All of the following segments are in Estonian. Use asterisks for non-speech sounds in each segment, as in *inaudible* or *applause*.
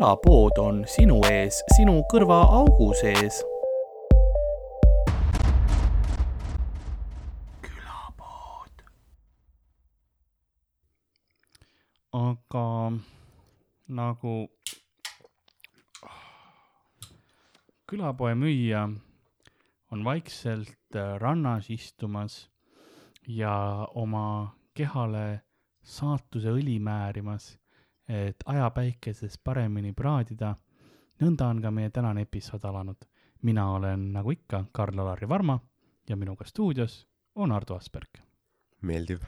külapood on sinu ees, sinu kõrvaaugu sees. külapood. aga nagu külapoe müüja on vaikselt äh, rannas istumas ja oma kehale saatuse õli määrimas, et ajapäikeses paremini praadida. nõnda on ka meie tänane episood alanud. mina olen nagu ikka Karl-Alari Varma ja minuga stuudios on Ardo Asperg. meeldiv.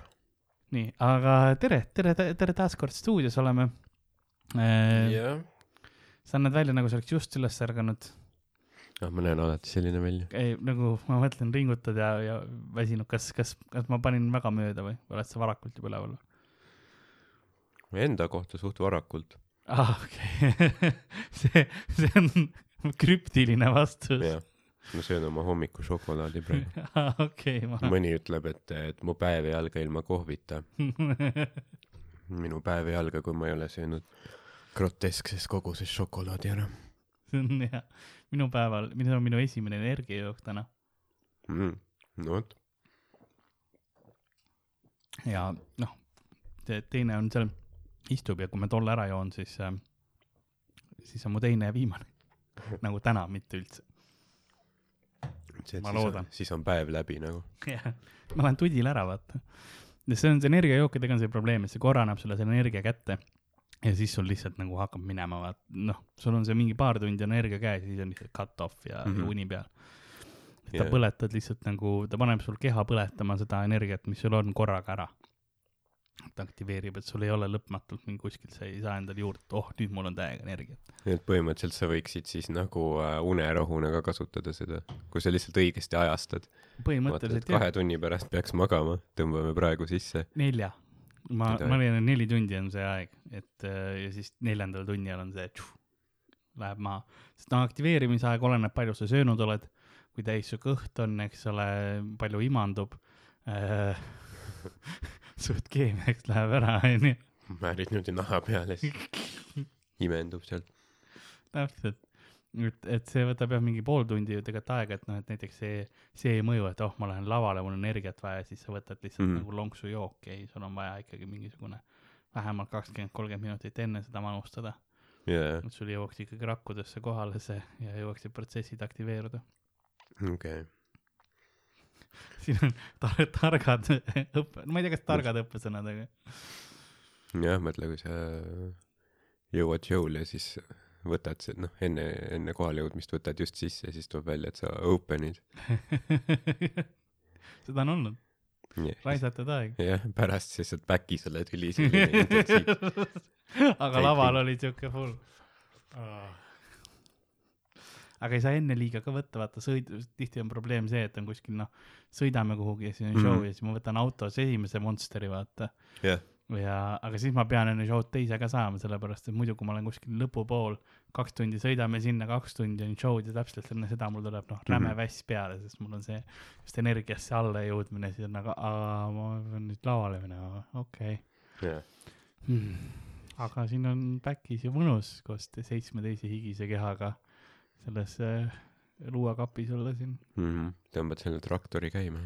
nii, aga tere, tere, tere taas kord stuudios oleme äh,. jah. sa näed välja, nagu sa oleks just üles ärganud ah, ma näen alati selline välja. ei, nagu ma mõtlen, ringutad ja, ja väsinud, kas, kas, kas ma panin väga mööda või oled sa varakult juba üleval? Enda kohta suht varakult. aa ah,, okei *laughs* see, see on krüptiline vastus. ma söön oma hommikušokolaadi praegu *laughs* ah,. okei okay,, ma. mõni ütleb, et, et mu päev ei alga ilma kohvita *laughs* minu päev ei alga, kui ma ei ole söönud groteskses koguses šokolaadi ära. see on hea minu päeval, see on minu esimene energiajook täna mm,. no vot. ja noh, teine on seal, istub ja kui ma tolle ära joon, siis äh,, siis on mu teine ja viimane *laughs* nagu täna, mitte üldse. ma loodan. siis on päev läbi nagu. *laughs* jah, ma lähen tudile ära, vaata. ja see on see energiajookidega on see probleem, et see korra annab sulle selle energia kätte ja siis sul lihtsalt nagu hakkab minema, vaat noh, sul on see mingi paar tundi energia käes ja siis on lihtsalt cut off ja mm, -hmm. uni peal. sa yeah. põletad lihtsalt nagu, ta paneb sul keha põletama seda energiat, mis sul on korraga ära. Ta aktiveerib, et sul ei ole lõpmatult mingi kuskilt, sa ei saa endale juurde, et oh, nüüd mul on täiega energiat. nii et põhimõtteliselt sa võiksid siis nagu äh, unerohuna ka kasutada seda, kui sa lihtsalt õigesti ajastad. põhimõtteliselt jah. kahe tunni pärast peaks magama, tõmbame praegu sisse. nelja ma, ma leian, et neli tundi on see aeg, et äh, ja siis neljandal tunnil on see, läheb maha. sest noh, aktiveerimisaeg oleneb, palju sa söönud oled, kui täis su kõht on, eks ole, palju imandub äh,. *laughs* suht keemiaks läheb ära, onju. määrid niimoodi naha peale, siis imendub sealt. täpselt et, et see võtab jah mingi pool tundi ju tegelikult aega, et noh, et näiteks see, see ei mõju, et oh, ma lähen lavale, mul on energiat vaja, siis sa võtad lihtsalt mm. nagu lonksu jooki, ei, sul on vaja ikkagi mingisugune vähemalt kakskümmend, kolmkümmend minutit enne seda manustada yeah.. et sul jõuaks ikkagi rakkudesse kohale see ja jõuaksid protsessid aktiveeruda. okei okay. Siin on tar targad õppe, ma ei tea, kas targad õppesõnad, aga. jah, mõtle, kui sa jõuad show'le siis võtad noh, enne, enne kohalejõudmist võtad just sisse ja siis tuleb välja, et sa open'id seda on olnud yeah.. raisatud aeg. jah, pärast siis oled back'is oled intensiiv. aga laval oli siuke full oh. Aga ei saa enne liiga ka võtta, vaata sõid, tihti on probleem see, et on kuskil noh, sõidame kuhugi ja siis on show mm -hmm. ja siis ma võtan autos esimese Monsteri, vaata yeah ja, aga siis ma pean enne show'd teise ka saama, sellepärast et muidu, kui ma olen kuskil lõpupool, kaks tundi sõidame sinna, kaks tundi on show'd ja täpselt enne seda mul tuleb noh, räme mm -hmm. väss peale, sest mul on see just energiasse alla jõudmine, siis on nagu, aa, ma pean nüüd lavale minema, okei okay. yeah.. Hmm. aga siin on back'is ju mõnus koos seitsme teise higise kehaga selles äh, luuakapis olla siin mm. -hmm. tõmbad selle traktori käima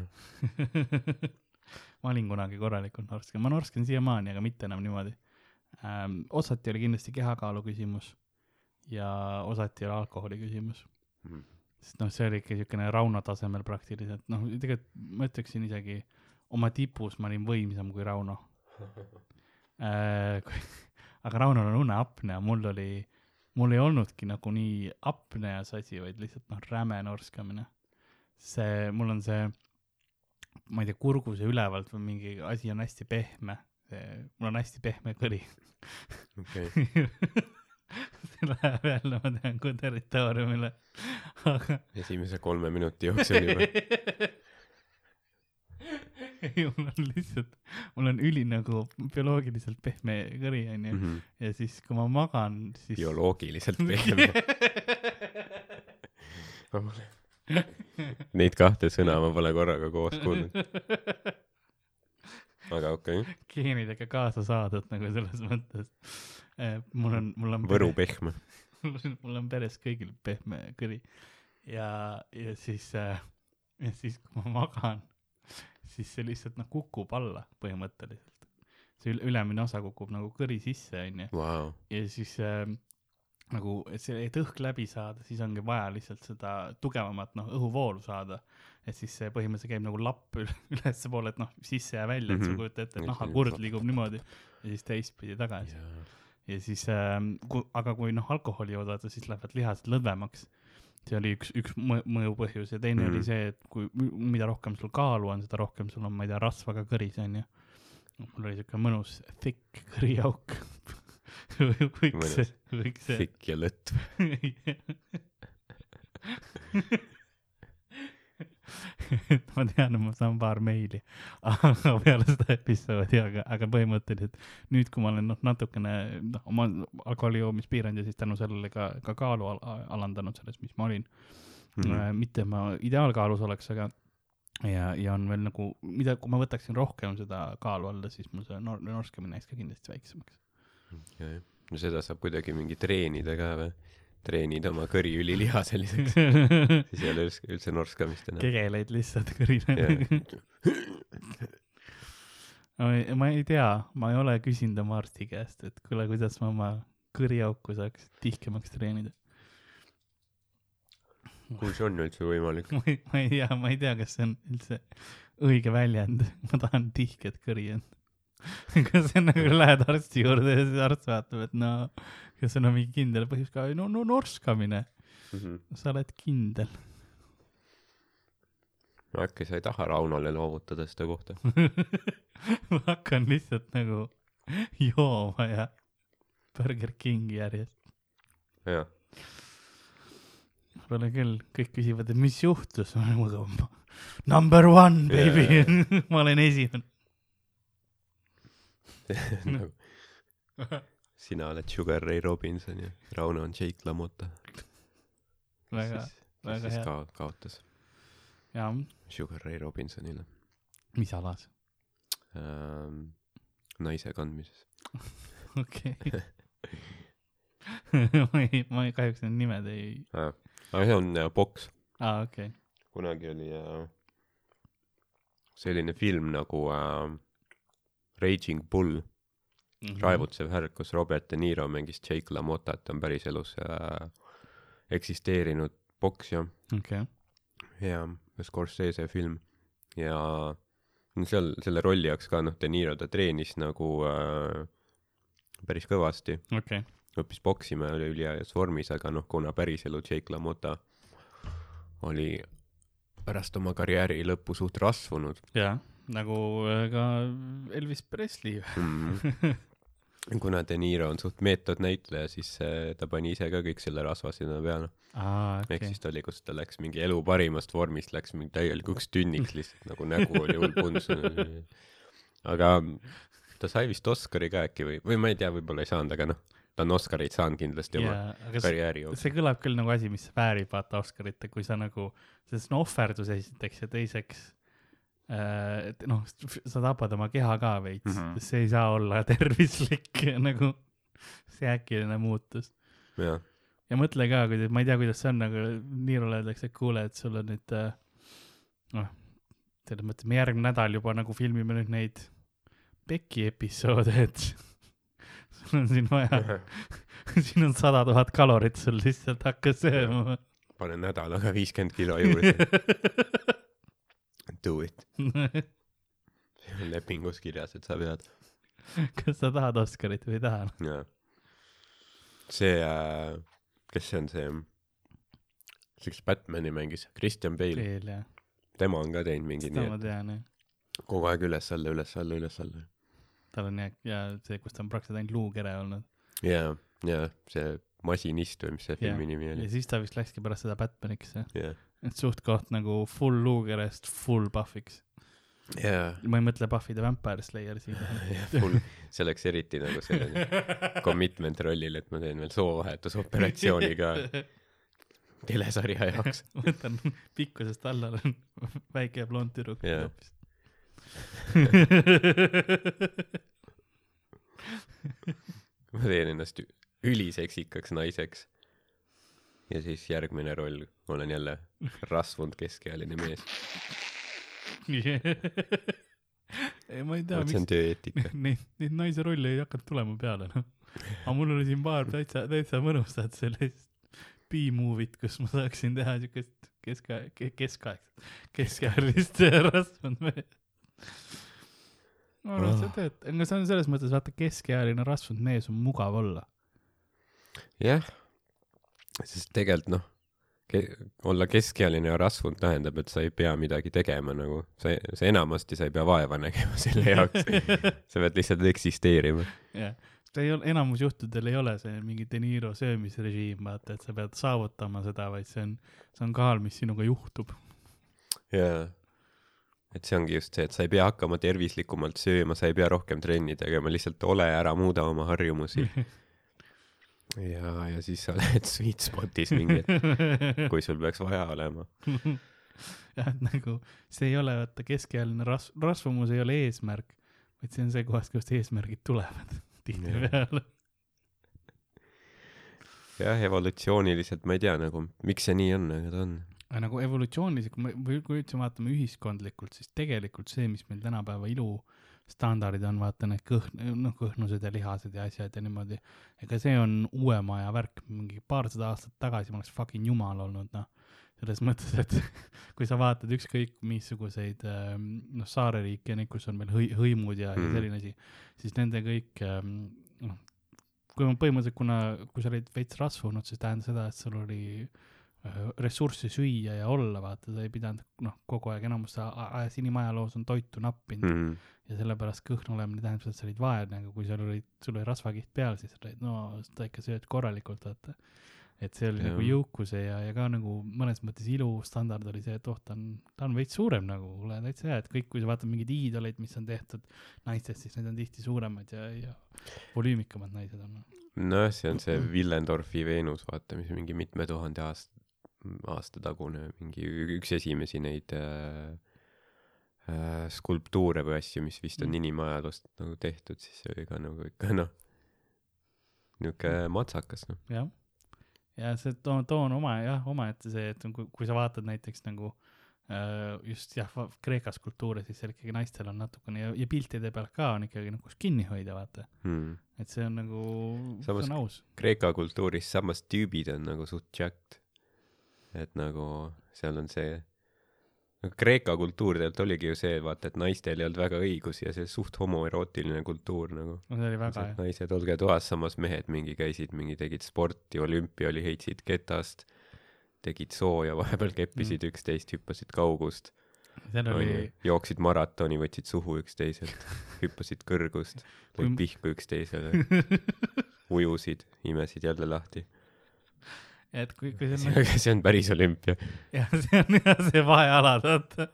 *laughs* ma olin kunagi korralikult norskem, ma norsken siiamaani, aga mitte enam niimoodi ähm,. osati oli kindlasti kehakaalu küsimus ja osati oli alkoholi küsimus mm.. sest noh, see oli ikka niisugune Rauno tasemel praktiliselt, noh, tegelikult ma ütleksin isegi oma tipus ma olin võimsam kui Rauno *laughs* äh,. *laughs* aga Raunol on uneapnea, mul oli, mul ei olnudki nagu nii apneas asi, vaid lihtsalt noh, räme norskamine. see, mul on see ma ei tea, kurguse ülevalt või mingi asi on hästi pehme. mul on hästi pehme kõri. okei. *laughs* see läheb jälle, ma tean, kui territooriumile, aga. esimese kolme minuti jooksul juba *laughs* *laughs* ei, mul on lihtsalt, mul on üli nagu bioloogiliselt pehme kõri, onju. Mhm. ja siis, kui ma magan, siis. bioloogiliselt pehme *laughs* Neid kahte sõna ma pole korraga koos kuulnud. aga okei okay., geenidega kaasa saadud nagu selles mõttes. mul on, mul on Võru pehme. *laughs* mul on, mul on peres kõigil pehme kõri ja, ja siis äh,, ja siis kui ma magan, siis see lihtsalt noh kukub alla põhimõtteliselt. see ül- ülemine osa kukub nagu kõri sisse onju ja siis äh, nagu, et see, et õhk läbi saada, siis ongi vaja lihtsalt seda tugevamat noh õhuvoolu saada. et siis see põhimõtteliselt käib nagu lapp üle- *laughs* ülespoole, et noh sisse ja välja, et sa Mhm. kujutad ette, et nahakurd nii. liigub niimoodi ja siis teistpidi tagasi ja siis äh,, aga kui noh, alkoholi joodada, siis lähevad lihased lõdvemaks. See oli üks, üks mõ- mõju põhjus ja teine mm. oli see, et kui, mida rohkem sul kaalu on, seda rohkem sul on, ma ei tea, rasva ka kõris onju. mul oli siuke mõnus thick kõriauk. *laughs* võiks see, võiks see. pikk ja lõtv. *laughs* *laughs* ma tean, et ma saan paar meili *laughs* aga peale seda episoodi, aga, aga põhimõtteliselt nüüd, kui ma olen noh, natukene noh, oma alkoholi joomist piiranud ja siis tänu sellele ka, ka kaalu al alandanud sellest, mis ma olin mm. -hmm. mitte, et ma ideaalkaalus oleks, aga ja, ja on veel nagu, mida, kui ma võtaksin rohkem seda kaalu alla, siis mul see nor-, norskamine läheks ka kindlasti väiksemaks. no seda saab kuidagi mingi treenida ka või? Treenid oma kõri üliliha selliseks, *laughs* siis ei ole üldse, üldse norskamist enam. kegeleid lihtsalt kõrina Jah. *laughs* ma ei, tea, ma ei ole küsinud oma arsti käest, et kuule, kuidas ma oma kõriauku saaks tihkemaks treenida. kui see on üldse võimalik? *laughs* ma ei, ma ei tea, ma ei tea, kas see on üldse õige väljend, ma tahan tihket kõri enda. kas see on nagu lähed arsti juurde ja siis arst vaatab, et no kas sul on mingi kindel põhjus ka, no, no norskamine, sa oled kindel. no äkki sa ei taha Raunole loovutada seda kohta? *laughs* ma hakkan lihtsalt nagu jooma ja Burger Kingi järjest. jah, Pole küll, kõik küsivad, et mis juhtus, ma olen nagu number one baby Jaa. *laughs* ma olen esimene. *laughs* nagu sina oled Sugar Ray Robinson ja Rauno on Jake LaMotta. väga, väga hea. ka kaotas jaa, Sugar Ray Robinsonile mis alas? ähm, naise kandmises. *laughs* okei. *laughs* ma ei, ma ei, kahjuks need nimed ei, aga see on äh, boks. aa okei, kunagi oli äh, selline film nagu äh, Raging Bull, Mhm. raevutsev härg, kus Robert De Niro mängis Jake LaMottat, on päriselus äh, eksisteerinud poksja okei, ja Scorsese film. Ja no seal selle rolli jaoks ka noh, De Niro ta treenis nagu äh, päris kõvasti, okei, õppis poksima ja oli üliheas vormis, aga noh, kuna päriselu Jake LaMotta oli pärast oma karjääri lõppu suht rasvunud jaa, nagu äh, ka Elvis Presley. mm.. kuna De Niro on suht meetodnäitleja, siis äh, ta pani ise ka kõik selle rasva sinna peale. aa ehk okei siis, ta oli, kus ta läks mingi elu parimast vormist, läks mingi täielikuks tünniks lihtsalt nagu nägu oli hull punns. aga ta sai vist Oscari ka äkki või, või ma ei tea, võib-olla ei saanud, aga noh, ta on Oscarit saanud kindlasti oma aga s- karjääri jooksul. see kõlab küll nagu asi, mis väärib vaata Oscarit, kui sa nagu, see on ohverdus esiteks ja teiseks et noh, sa tapad oma keha ka veits mm. -hmm. see ei saa olla *laughs* tervislik nagu see äkiline muutus. jah, ja mõtle ka, kuidas, ma ei tea, kuidas see on, aga Niirule öeldakse, et kuule, et sul on nüüd äh, noh, selles mõttes me järgmine nädal juba nagu filmime nüüd neid Beki episoode, et *laughs* sul on siin vaja, *laughs* siin on sada tuhat kalorit sul lihtsalt, hakka sööma. pane nädalaga viiskümmend kilo juurde, do it. *laughs* see on lepingus kirjas, et sa pead. *laughs* kas sa tahad Oscarit või ei taha? jaa. see äh,, kes see on see, see, kes Batman'i mängis, Christian Bale, veel jah, tema on ka teinud mingi seda nii, ma tean jah. kogu aeg üles-alla, üles-alla, üles-alla. tal on jah, ja see, kus ta on praktiliselt ainult luukere olnud. jaa, jaa, see Masinist või mis see Jaa. filmi nimi ja oli. siis ta vist läkski pärast seda Batmaniks jah, jaa, et suht-koht nagu full luukerest full Buff'iks. jaa, ma ei mõtle Buffy the Vampire Slayer siin. *laughs* see oleks eriti nagu selline commitment rollil, et ma teen veel soovahetusoperatsiooni ka telesarja jaoks. *laughs* võtan pikkusest alla, olen väike blond tüdruk Jaa. hoopis. *laughs* ma teen ennast üliseksikaks naiseks ja siis järgmine roll olen jälle rasvunud keskealine mees. *laughs* Ei ma ei tea vot see on miks tööeetika. *laughs* Neid neid naise rolle ei hakanud tulema peale noh. Aga mul oli siin paar täitsa täitsa mõnusat sellist B-movie't kus ma saaksin teha siukest keskaeg keskaegset keskealist *laughs* rasvunud meest ma arvan et see töötab aga see on selles mõttes vaata keskealine rasvunud mees on mugav olla. Jah sest tegelikult noh ke- olla keskealine ja rasvunud tähendab et sa ei pea midagi tegema nagu sa sa enamasti sa ei pea vaeva *laughs* nägema selle jaoks. Sa pead lihtsalt eksisteerima. Jah. Ta ei ole enamus juhtudel ei ole see mingi De Niro söömisrežiim vaata et sa pead saavutama seda vaid see on see on kaal mis sinuga juhtub. Jaa. Et see ongi just see et sa ei pea hakkama tervislikumalt sööma sa ei pea rohkem trenni tegema lihtsalt ole ära muuda oma harjumusi *laughs* ja ja siis sa *laughs* oled sweet spot'is mingi hetk kui sul peaks vaja olema. *laughs* Jah et nagu see ei ole vaata keskealine ras- rasvumus ei ole eesmärk vaid see on see kohast kust eesmärgid tulevad *laughs* tihtipeale. Jah evolutsiooniliselt ma ei tea nagu miks see nii on aga ta on. Aga nagu evolutsiooniliselt kui me või kui üldse vaatame ühiskondlikult siis tegelikult see mis meil tänapäeva ilustandardid on vaata need kõhn- noh kõhnused ja lihased ja asjad ja niimoodi ega see on uuema aja värk mingi paarsada aastat tagasi ma oleks fucking jumal olnud noh selles mõttes et *laughs* kui sa vaatad ükskõik missuguseid ähm, noh saareriike ja neid kus on veel hõi- hõimud ja, ja Mhm. selline asi siis nende kõik ähm, noh kui ma põhimõtteliselt kuna kui sa olid veits rasvunud siis tähendas seda et sul oli äh, ressurssi süüa ja olla vaata sa ei pidanud noh kogu aeg enamus a- a- ajas inimajaloos on toitu nappinud mm. mm. Ja sellepärast kõhn olemine tähendab seda et sa olid vaene aga kui sul olid sul oli rasvakiht peal siis olid no sa ikka sööd korralikult vaata. Et see oli Jah. nagu jõukuse ja ja ka nagu mõnes mõttes ilustandard oli see et oh ta on ta on veits suurem nagu kuule täitsa hea et kõik kui sa vaatad mingeid iidoleid mis on tehtud naistest siis need on tihti suuremad ja ja volüümikamad naised on nojah see on see Willendorfi Veenus vaata mis mingi mitme tuhande aasta aasta tagune mingi üks esimesi neid äh, äh, skulptuure või asju mis vist on Mm. inimajaloost nagu tehtud siis see oli ka nagu ikka noh niuke matsakas noh. Jah. Ja see too too on oma jah omaette see et kui kui sa vaatad näiteks nagu äh, just jah Kreeka skulptuure siis seal ikkagi naistel on natukene ja, ja piltide peal ka on ikkagi nagu kinni hoida vaata. Hmm. et see on nagu see on aus. Kreeka kultuuris samas tüübid on nagu suht jacked. Et nagu seal on see Kreeka kultuur tegelikult oligi ju see vaata et naistel ei olnud väga õigusi ja see suht homoerootiline kultuur nagu. No see oli väga jah naised olge toas samas mehed mingi käisid mingi tegid sporti olümpia oli heitsid ketast tegid sooja *laughs* vahepeal keppisid mm. üksteist hüppasid kaugust seal oli onju. Jooksid maratoni võtsid suhu üksteiselt *laughs* hüppasid kõrgust lõid pihku üksteisele *laughs* ujusid imesid jälle lahti et kui kui see on see on päris olümpia. Jah *laughs* see on jah see vahealad vaata.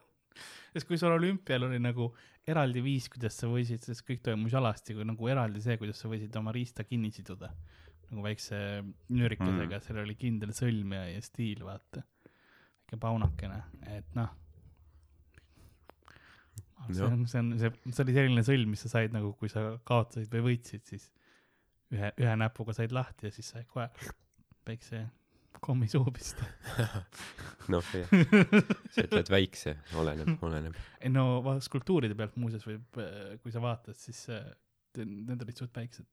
Sest kui sul olümpial oli nagu eraldi viis kuidas sa võisid sest kõik toimus alasti kui nagu eraldi see kuidas sa võisid oma riista kinni siduda. Nagu väikse nüürikesega Mm. seal oli kindel sõlm ja, ja stiil vaata. Väike paunakene et noh. See on see on see see oli selline sõlm mis sa said nagu kui sa kaotasid või võitsid siis ühe ühe näpuga said lahti ja siis sai kohe väikse kommi suhu pista *laughs* noh jah. Sa ütled väikse oleneb oleneb. Ei no va- skulptuuride pealt muuseas võib kui sa vaatad siis äh, need olid suht väiksed.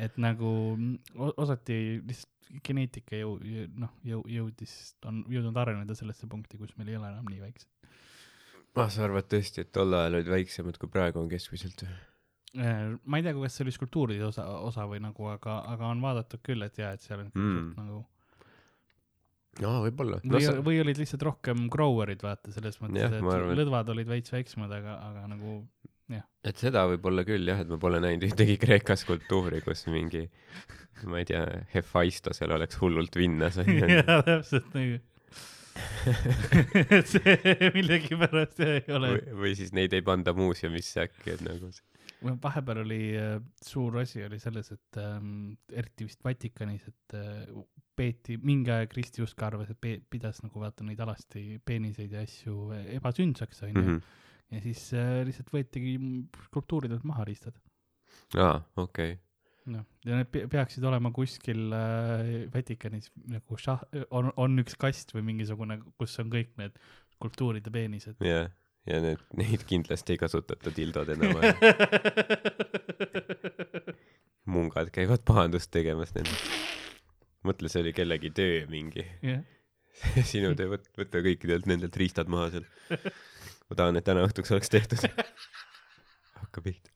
Et nagu mm, osati lihtsalt geneetika jõu- jõ- noh jõu- jõudis on jõudnud areneda sellesse punkti kus meil ei ole enam nii väiksed. Ah sa arvad tõesti et tol ajal olid väiksemad kui praegu on keskmiselt. Või Äh, ma ei tea kas see oli skulptuuride osa osa või nagu aga aga on vaadatud küll et jaa et seal on Mm. nagu aa võib-olla. No või sa või olid lihtsalt rohkem grower'id vaata selles mõttes Jah, et arvan, lõdvad olid veits väiksemad aga aga nagu et seda võib-olla küll jah et ma pole näinud ühtegi Kreeka skulptuuri kus mingi ma ei tea Hephaistasel oleks hullult vinnas *laughs* jaa täpselt nagu. Et *laughs* see millegipärast ei ole. Või, siis neid ei panda muuseumisse äkki et nagu see- vahepeal oli äh, suur asi oli selles, et ähm, eriti vist Vatikanis, et äh, peeti, mingi aeg ristiusk arvas, et pe- pidas nagu vaata neid alasti peeniseid ja asju ebasündsaks onju Mhm. ja siis äh, lihtsalt võetigi skulptuuridelt maha riistad aa, okei okay.. noh, ja need pe- peaksid olema kuskil äh, Vatikanis nagu šah-, on, on üks kast või mingisugune, kus on kõik need skulptuuride peenised. jah, ja need, neid kindlasti ei kasutata dildodena, *laughs* mungad käivad pahandust tegemas nende. mõtle, see oli kellegi töö mingi. jah, *laughs* sinu töö, võt-, võtta kõikidelt nendelt riistad maha seal. ma tahan, et täna õhtuks oleks tehtud. *laughs* hakka pihta.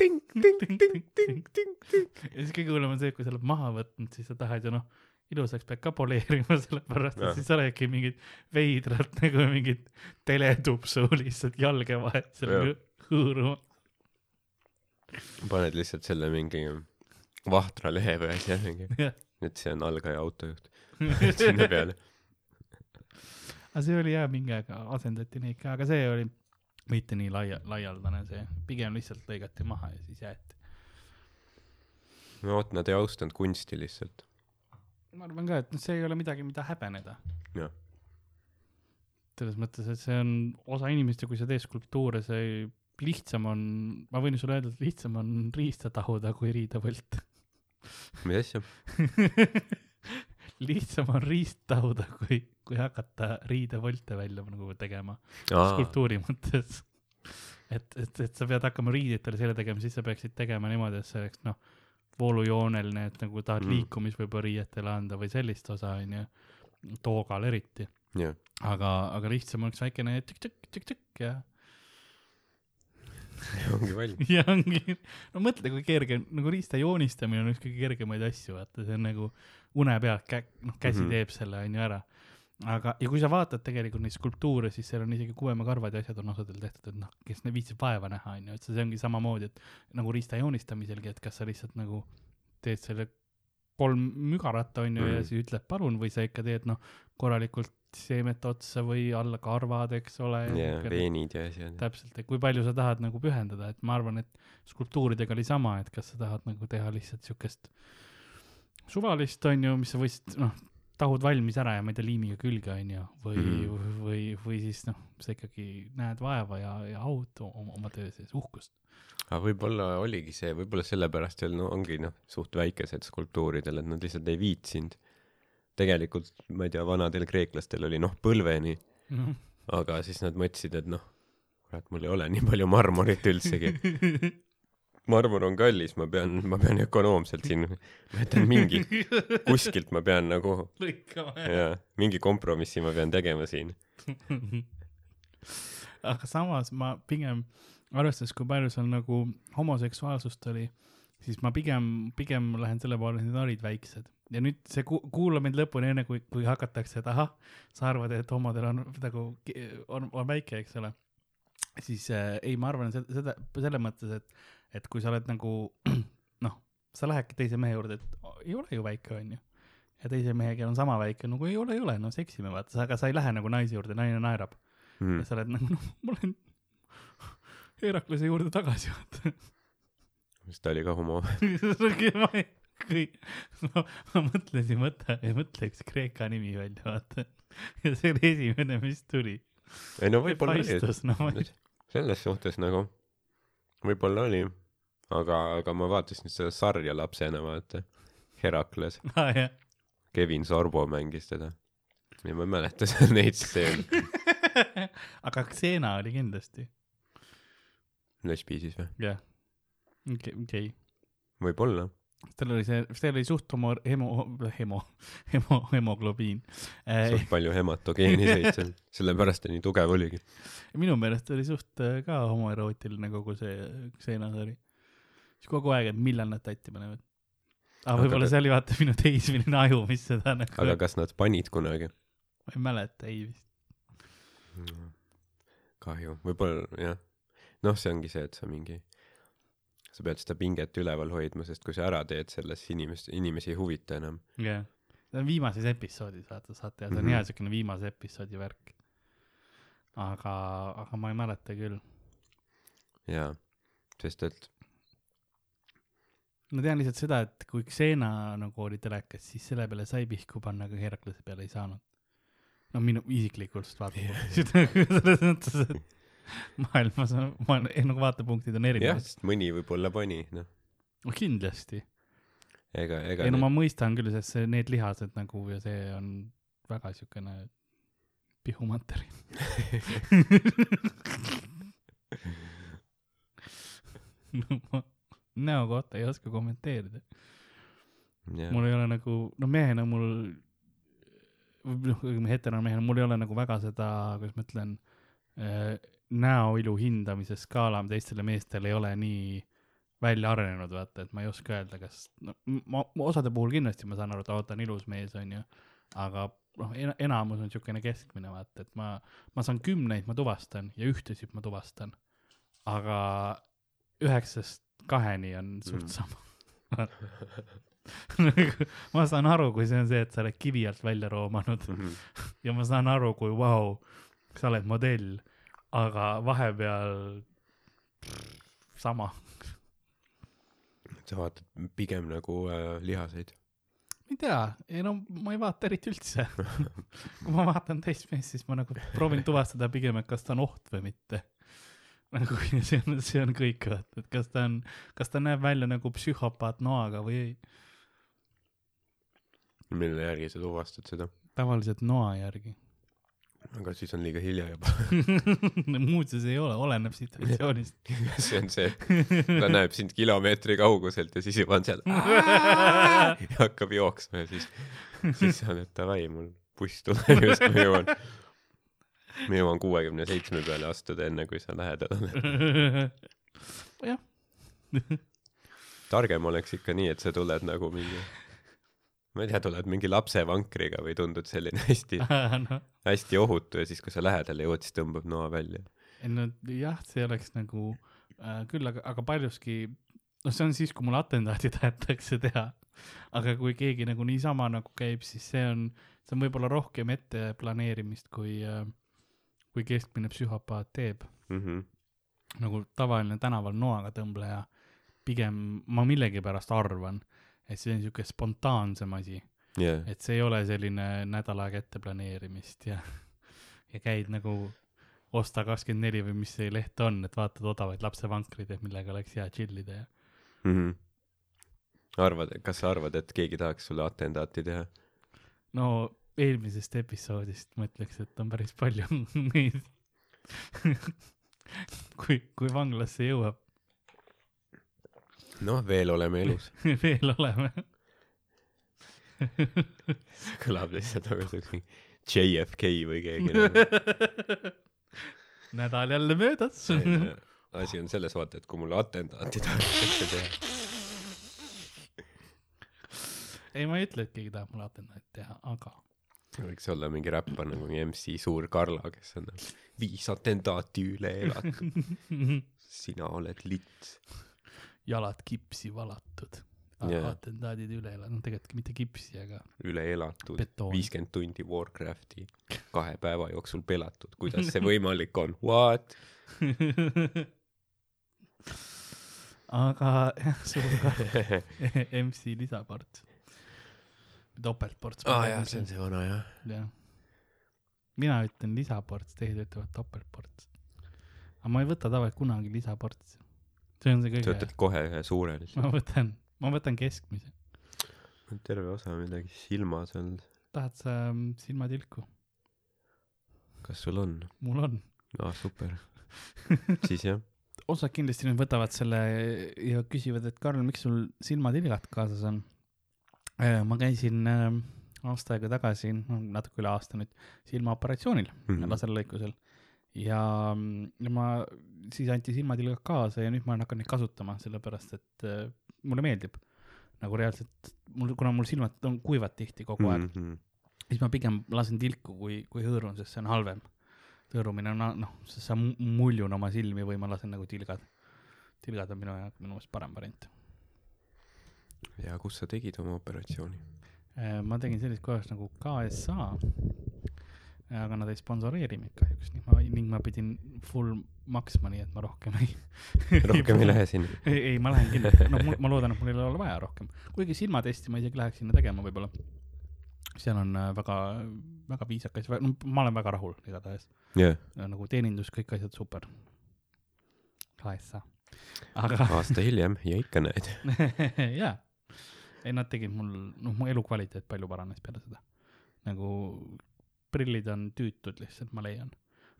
ting, ting, ting, ting, ting, ting. ja siis kõige hullem on see, kui sa oled maha võtnud, siis sa tahad ju noh, ilusaks pead ka poleerima, *laughs* sellepärast et Jah. siis oledki mingid veidrad nagu mingid teletupsu lihtsalt jalge vahet seal hõõruma. paned lihtsalt selle mingi vahtra lehe või asja mingi, *laughs* et see on algaja autojuht. *laughs* sinna peale. aga see oli jah, mingi aeg asendati neid ka, aga see oli mitte nii laia, laialdane see, pigem lihtsalt lõigati maha ja siis jäeti. no vot, nad ei austanud kunsti lihtsalt. ma arvan ka, et noh, see ei ole midagi, mida häbeneda. jah, selles mõttes, et see on osa inimest ja kui sa teed skulptuure, see lihtsam on, ma võin sulle öelda, et lihtsam on riista tahuda kui riida võlt. Mis asja? *laughs* lihtsam on riist tahuda, kui, kui hakata riidevolte välja nagu tegema skulptuuri mõttes. et, et, et sa pead hakkama riidetele selle tegema, siis sa peaksid tegema niimoodi, et see oleks noh, voolujooneline, et nagu tahad Mm. mm. liikumis võib-olla riietele anda või sellist osa onju, toogal eriti, jah, aga, aga lihtsam oleks väikene tükk-tükk-tükk-tükk ja *laughs* ongi valmis. *laughs* ja ongi, no mõtle, kui kerge, nagu riista joonistamine on üks kõige kergemaid asju, vaata, see on nagu une pealt kä-, noh, käsi mm. -hmm. teeb selle, onju ära. aga, ja kui sa vaatad tegelikult neid skulptuure, siis seal on isegi kuuemekarvad ja asjad on osadel tehtud, et noh, kes viitsib vaeva näha, onju, et see ongi samamoodi, et nagu riista joonistamiselgi, et kas sa lihtsalt nagu teed selle kolm mügarat, onju, ja Mhm. siis ütled palun või sa ikka teed, noh, korralikult seemet otsa või alla karvad, eks ole. ja veenid ja asjad. täpselt, et kui palju sa tahad nagu pühendada, et ma arvan, et skulptuuridega oli sama, et kas sa tahad nagu teha lihtsalt siukest suvalist, onju, mis sa võisid, noh, tahud valmis ära ja ma ei tea, liimiga külge, onju, või mm, või, või siis noh, sa ikkagi näed vaeva ja, ja aud oma, oma töö sees, uhkust. aga võib-olla oligi see, võib-olla sellepärast seal no ongi noh, suht väikesed skulptuuridel, et nad lihtsalt ei viitsinud. tegelikult, ma ei tea, vanadel kreeklastel oli noh, põlveni, aga siis nad mõtlesid, et noh, kurat, mul ei ole nii palju marmorit üldsegi. *laughs* marmor on kallis, ma pean, ma pean ökonoomselt siin, ma jätan mingi, *laughs* kuskilt ma pean nagu, lõikama jaa, mingi kompromissi ma pean tegema siin. *laughs* aga samas ma pigem, arvestades, kui palju seal nagu homoseksuaalsust oli, siis ma pigem, pigem lähen selle poole, et need olid väiksed. Ja nüüd see ku-, kuula mind lõpuni, enne kui, kui hakatakse, et ahah, sa arvad, et homodel on nagu, on, on väike, eks ole. siis äh, ei, ma arvan seda, seda, selles mõttes, et, et kui sa oled nagu *clears throat* noh, sa lähedki teise mehe juurde, et "O, ei ole ju väike, onju ja teise mehega on sama väike, nagu ei ole, ei ole, no seksime vaata, aga sa ei lähe nagu naise juurde, naine naerab Mm. ja sa oled nagu, noh, ma lähen Heraklase juurde tagasi, vaata. siis ta oli ka homo. *laughs* *laughs* ei, kui, ma, mõtlesin, mõtle, mõtle üks Kreeka nimi välja, vaata. ja see oli esimene, mis tuli. ei no võib-olla oli, no ma selles suhtes nagu, võib-olla oli, aga, aga ma vaatasin seda sarja lapsena, vaata. Herakles, *laughs* jah. Kevin Sorbo mängis teda. ja ma ei mäleta *laughs* seal neid stseene. *laughs* aga Xena oli kindlasti, lesbi siis või? jah. okei, okei. võib-olla. Tal oli see, seal oli suht homo, hemo, hemo, hemo, hemoglobiin. suht palju hematogeeni sõid seal, sellepärast ta nii tugev oligi. minu meelest oli suht äh, ka homoerootiline kogu see Xenasari. siis kogu aeg, et millal nad tatti panevad. aga Aga võib-olla see oli vaata minu teismeline aju, mis seda nagu, aga kas nad panid kunagi? ma ei mäleta, ei vist. kahju, võib-olla jah. noh, see ongi see, et sa mingi, sa pead seda pinget üleval hoidma, sest kui sa ära teed selles, inimest, inimesi ei huvita enam. jah, see on viimases episoodis, vaata, saate teada, see on Mhm. hea siukene viimase episoodi värk. aga, aga ma ei mäleta küll. jaa, sest et ma tean lihtsalt seda, et kui Xena nagu oli telekas, siis selle peale sai pihku panna, aga Heraklase peale ei saanud. no minu isiklikust vaatepunktist *laughs* selles mõttes, et *laughs* maailmas on, maailma, nagu vaatepunktid on jah, erinevad. sest mõni võib-olla pani, noh, no kindlasti. ega, ega ei no ma mõistan küll, sest see, need lihased nagu ja see on väga siukene pihumaterjal. *laughs* no ma näo kohta ei oska kommenteerida. jah, mul ei ole nagu, no mehena mul, noh, heteromehena mul ei ole nagu väga seda, kuidas ma ütlen äh,, näoilu hindamise skaala teistele meestele ei ole nii välja arenenud, vaata, et ma ei oska öelda, kas, no ma, osade puhul kindlasti ma saan aru, et aa, ta on ilus mees, onju, aga noh, enamus on siukene keskmine, vaata, et ma, ma saan kümneid, ma tuvastan ja ühtesid ma tuvastan, aga üheksast kaheni on suht Mm. sama. Nagu, *laughs* ma saan aru, kui see on see, et sa oled kivi alt välja roomanud Mhm. *laughs* ja ma saan aru, kui vau wow,, sa oled modell, aga vahepeal sama. sa vaatad pigem nagu äh, lihaseid. ma ei tea, ei no ma ei vaata eriti üldse. *laughs* kui ma vaatan teist meest, siis ma nagu proovin tuvastada pigem, et kas ta on oht või mitte. nagu *laughs* see on, see on kõik, et kas ta on, kas ta näeb välja nagu psühhopaat noaga või ei. mille järgi sa tuvastad seda? tavaliselt noa järgi. Aga siis on liiga hilja juba. *laughs* muuseas ei ole, oleneb situatsioonist. *laughs* see on see, ta näeb sind kilomeetri kauguselt ja siis juba on seal ja hakkab jooksma ja siis, siis sa oled davai, mul buss tuleb just, ma jõuan, ma jõuan kuuekümne seitsme peale astuda, enne kui sa lähedal *laughs* oled. targem oleks ikka nii, et sa tuled nagu mingi, ma ei tea, tuled mingi lapsevankriga või tundud selline *laughs* hästi, *laughs* noh, hästi ohutu ja siis, kui sa lähedale jõuad, siis tõmbab noa välja. ei no jah, see oleks nagu äh, küll, aga, aga paljuski, noh, see on siis, kui mul atentaati *laughs* tahetakse teha. aga kui keegi nagu niisama nagu käib, siis see on, see on võib-olla rohkem ette planeerimist, kui äh,, kui keskmine psühhopaat teeb. Mhm. nagu tavaline tänaval noaga tõmbleja, pigem ma millegipärast arvan, et see on siuke spontaansem asi, jah, et see ei ole selline nädal aega ette planeerimist ja, ja käid nagu osta kakskümmend neli või mis see leht on, et vaatad odavaid lapsevankreid, et millega oleks hea chill ida ja Mhm. arvad, kas sa arvad, et keegi tahaks sulle atentaati teha? no eelmisest episoodist ma ütleks, et on päris palju *laughs* neid kui, kui vanglasse jõuab, noh, veel oleme elus. *laughs* veel oleme. *laughs* kõlab lihtsalt nagu mingi JFK või keegi nagu. *laughs* nädal jälle möödas. asi on selles, vaata, et kui mulle atentaati tahetakse teha. ei, ma ei ütle, et keegi tahab mulle atentaati teha, aga võiks olla mingi räppar nagu MC Suur Karla, kes on viis atentaati üle elatud. sina oled lits. Jalad kipsi valatud. Aga atentaadid üle elanud, no tegelikult mitte kipsi, aga üle elatud, viiskümmend tundi Warcrafti, kahe päeva jooksul pelatud, kuidas see *laughs* võimalik on, what? *laughs* aga jah, suur ka *laughs* MC lisaports. topeltports. aa ah, jah, see on see vana jah. jah. mina ütlen lisaports, teised ütlevad topeltports. aga ma ei võta tavaliselt kunagi lisaportsi. See on see sa kõige, võtad kohe ühe suure lihtsalt. ma võtan, ma võtan keskmise. terve osa midagi silmas on. tahad sa mm, silmatilku? kas sul on? mul on. aa, super. *laughs* siis jah. osad kindlasti nüüd võtavad selle ja küsivad, et Karl, miks sul silmatilgad kaasas on? ma käisin äh, aasta aega tagasi, no natuke üle aasta nüüd, silmaoperatsioonil mm. -hmm. laserlõikusel. ja, ma, siis anti silmatilgad kaasa ja nüüd ma olen hakanud neid kasutama, sellepärast et äh, mulle meeldib. nagu reaalselt, mul, kuna mul silmad on kuivad tihti kogu aeg mm, -hmm. siis ma pigem lasen tilku, kui, kui hõõrun, sest see on halvem. hõõrumine on noh, sest sa mu- muljun oma silmi või ma lasen nagu tilgad. tilgad on minu jaoks, minu meelest parem variant. ja kus sa tegid oma operatsiooni? Äh, ma tegin sellises kohas nagu KSA, aga nad ei sponsoreeri mind kahjuks, ning ma, ning ma pidin full maksma, nii et ma rohkem ei. *laughs* rohkem ei lähe sinna. ei, ei, ma lähen kindlasti, noh, ma loodan, et mul ei ole vaja rohkem, kuigi silmatesti ma isegi läheks sinna tegema võib-olla. seal on äh, väga, väga viisakas, no ma olen väga rahul igatahes. jah, nagu teenindus, kõik asjad super. kaessa. aga *laughs* aasta hiljem ja ikka näed. *laughs* jaa, ei nad tegid mul, noh, mu elukvaliteet palju paranes peale seda. nagu prillid on tüütud lihtsalt, ma leian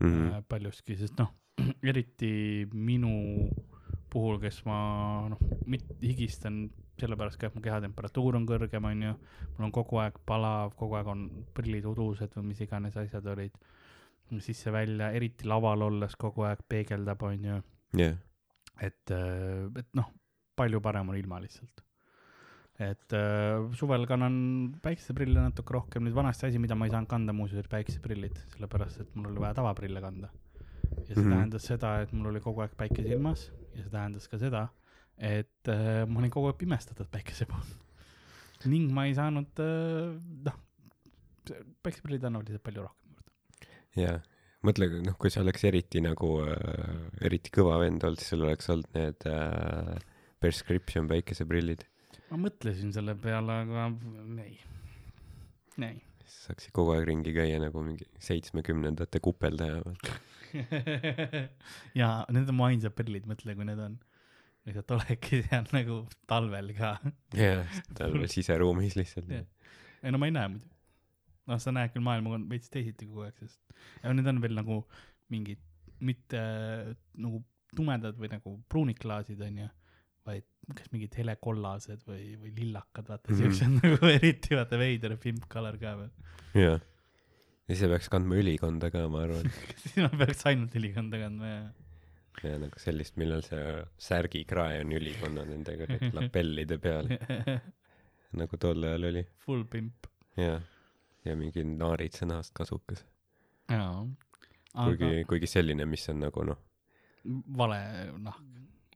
mm. -hmm. paljuski, sest noh, *clears throat* eriti minu puhul, kes ma noh, higistan sellepärast ka, et mu kehatemperatuur on kõrgem, onju. mul on kogu aeg palav, kogu aeg on prillid udused või mis iganes asjad olid. sisse-välja, eriti laval olles kogu aeg peegeldab, onju jah, et, et noh, palju parem on ilma lihtsalt. Et äh, suvel kannan päikeseprille natuke rohkem, nüüd vanasti asi, mida ma ei saanud kanda muuseas, olid päikeseprillid, sellepärast et mul oli vaja tavaprille kanda. ja see mm. -hmm. tähendas seda, et mul oli kogu aeg päike silmas ja see tähendas ka seda, et äh, ma olin kogu aeg pimestatud päikese pool. ning ma ei saanud äh,, noh, päikeseprillid annavad lihtsalt palju rohkem juurde. jah. mõtle, noh, kui sa oleks eriti nagu äh,, eriti kõva vend olnud, siis sul oleks olnud need äh, prescription päikeseprillid. Ma mõtlesin selle peale, aga ei, ei siis saaksid kogu aeg ringi käia nagu mingi seitsmekümnendate kupeldaja. *laughs* ja need on mu ainsad prillid, mõtle, kui need on. lihtsalt oledki seal nagu talvel ka. jah, tal veel siseruumis lihtsalt Jah. ei no ma ei näe muidu. noh, sa näed küll maailma veits teisiti kogu aeg, sest ja need on veel nagu mingid mitte nagu tumedad või nagu pruuniklaasid onju, vaid kas mingid helekollased või, või lillakad, vaata mm -hmm. siuksed *laughs* nagu eriti vaata veider pimp color ka veel. jah. ja siis peaks kandma ülikonda ka, ma arvan. siis ma peaks ainult ülikonda kandma ja ja nagu sellist, millal see särgikrae on ülikonna nendega need *laughs* lapellide peal, *laughs* nagu tol ajal oli. full pimp. jah. ja mingi naaritsõnast kasukas. jaa. kuigi, kuigi selline, mis on nagu noh, vale nahk.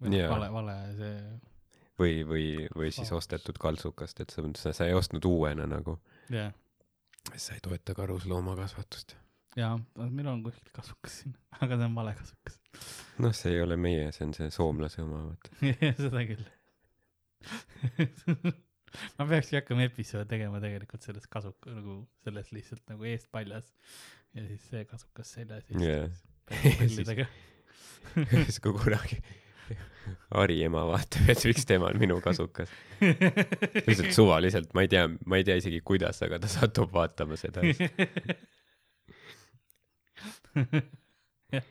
Või Jaa. noh, vale, vale see, või, või, või siis ostetud kaltsukast, et sa, sa, sa ei ostnud uuena nagu. jah, sa ei toeta karusloomakasvatust. jaa, meil on kuskil kasukas siin, aga see on vale kasukas. noh, see ei ole meie, see on see soomlase oma, vaata. *laughs* seda küll. *laughs* ma peakski hakkama episoode tegema tegelikult sellest kasuka, nagu sellest lihtsalt nagu eest paljas ja siis see kasukas seljas ja Jaa. *laughs* siis siis kui kunagi *laughs* Ari ema vaatab, et miks tema on minu kasukas. lihtsalt suvaliselt, ma ei tea, ma ei tea isegi kuidas, aga ta satub vaatama seda. *laughs* jah,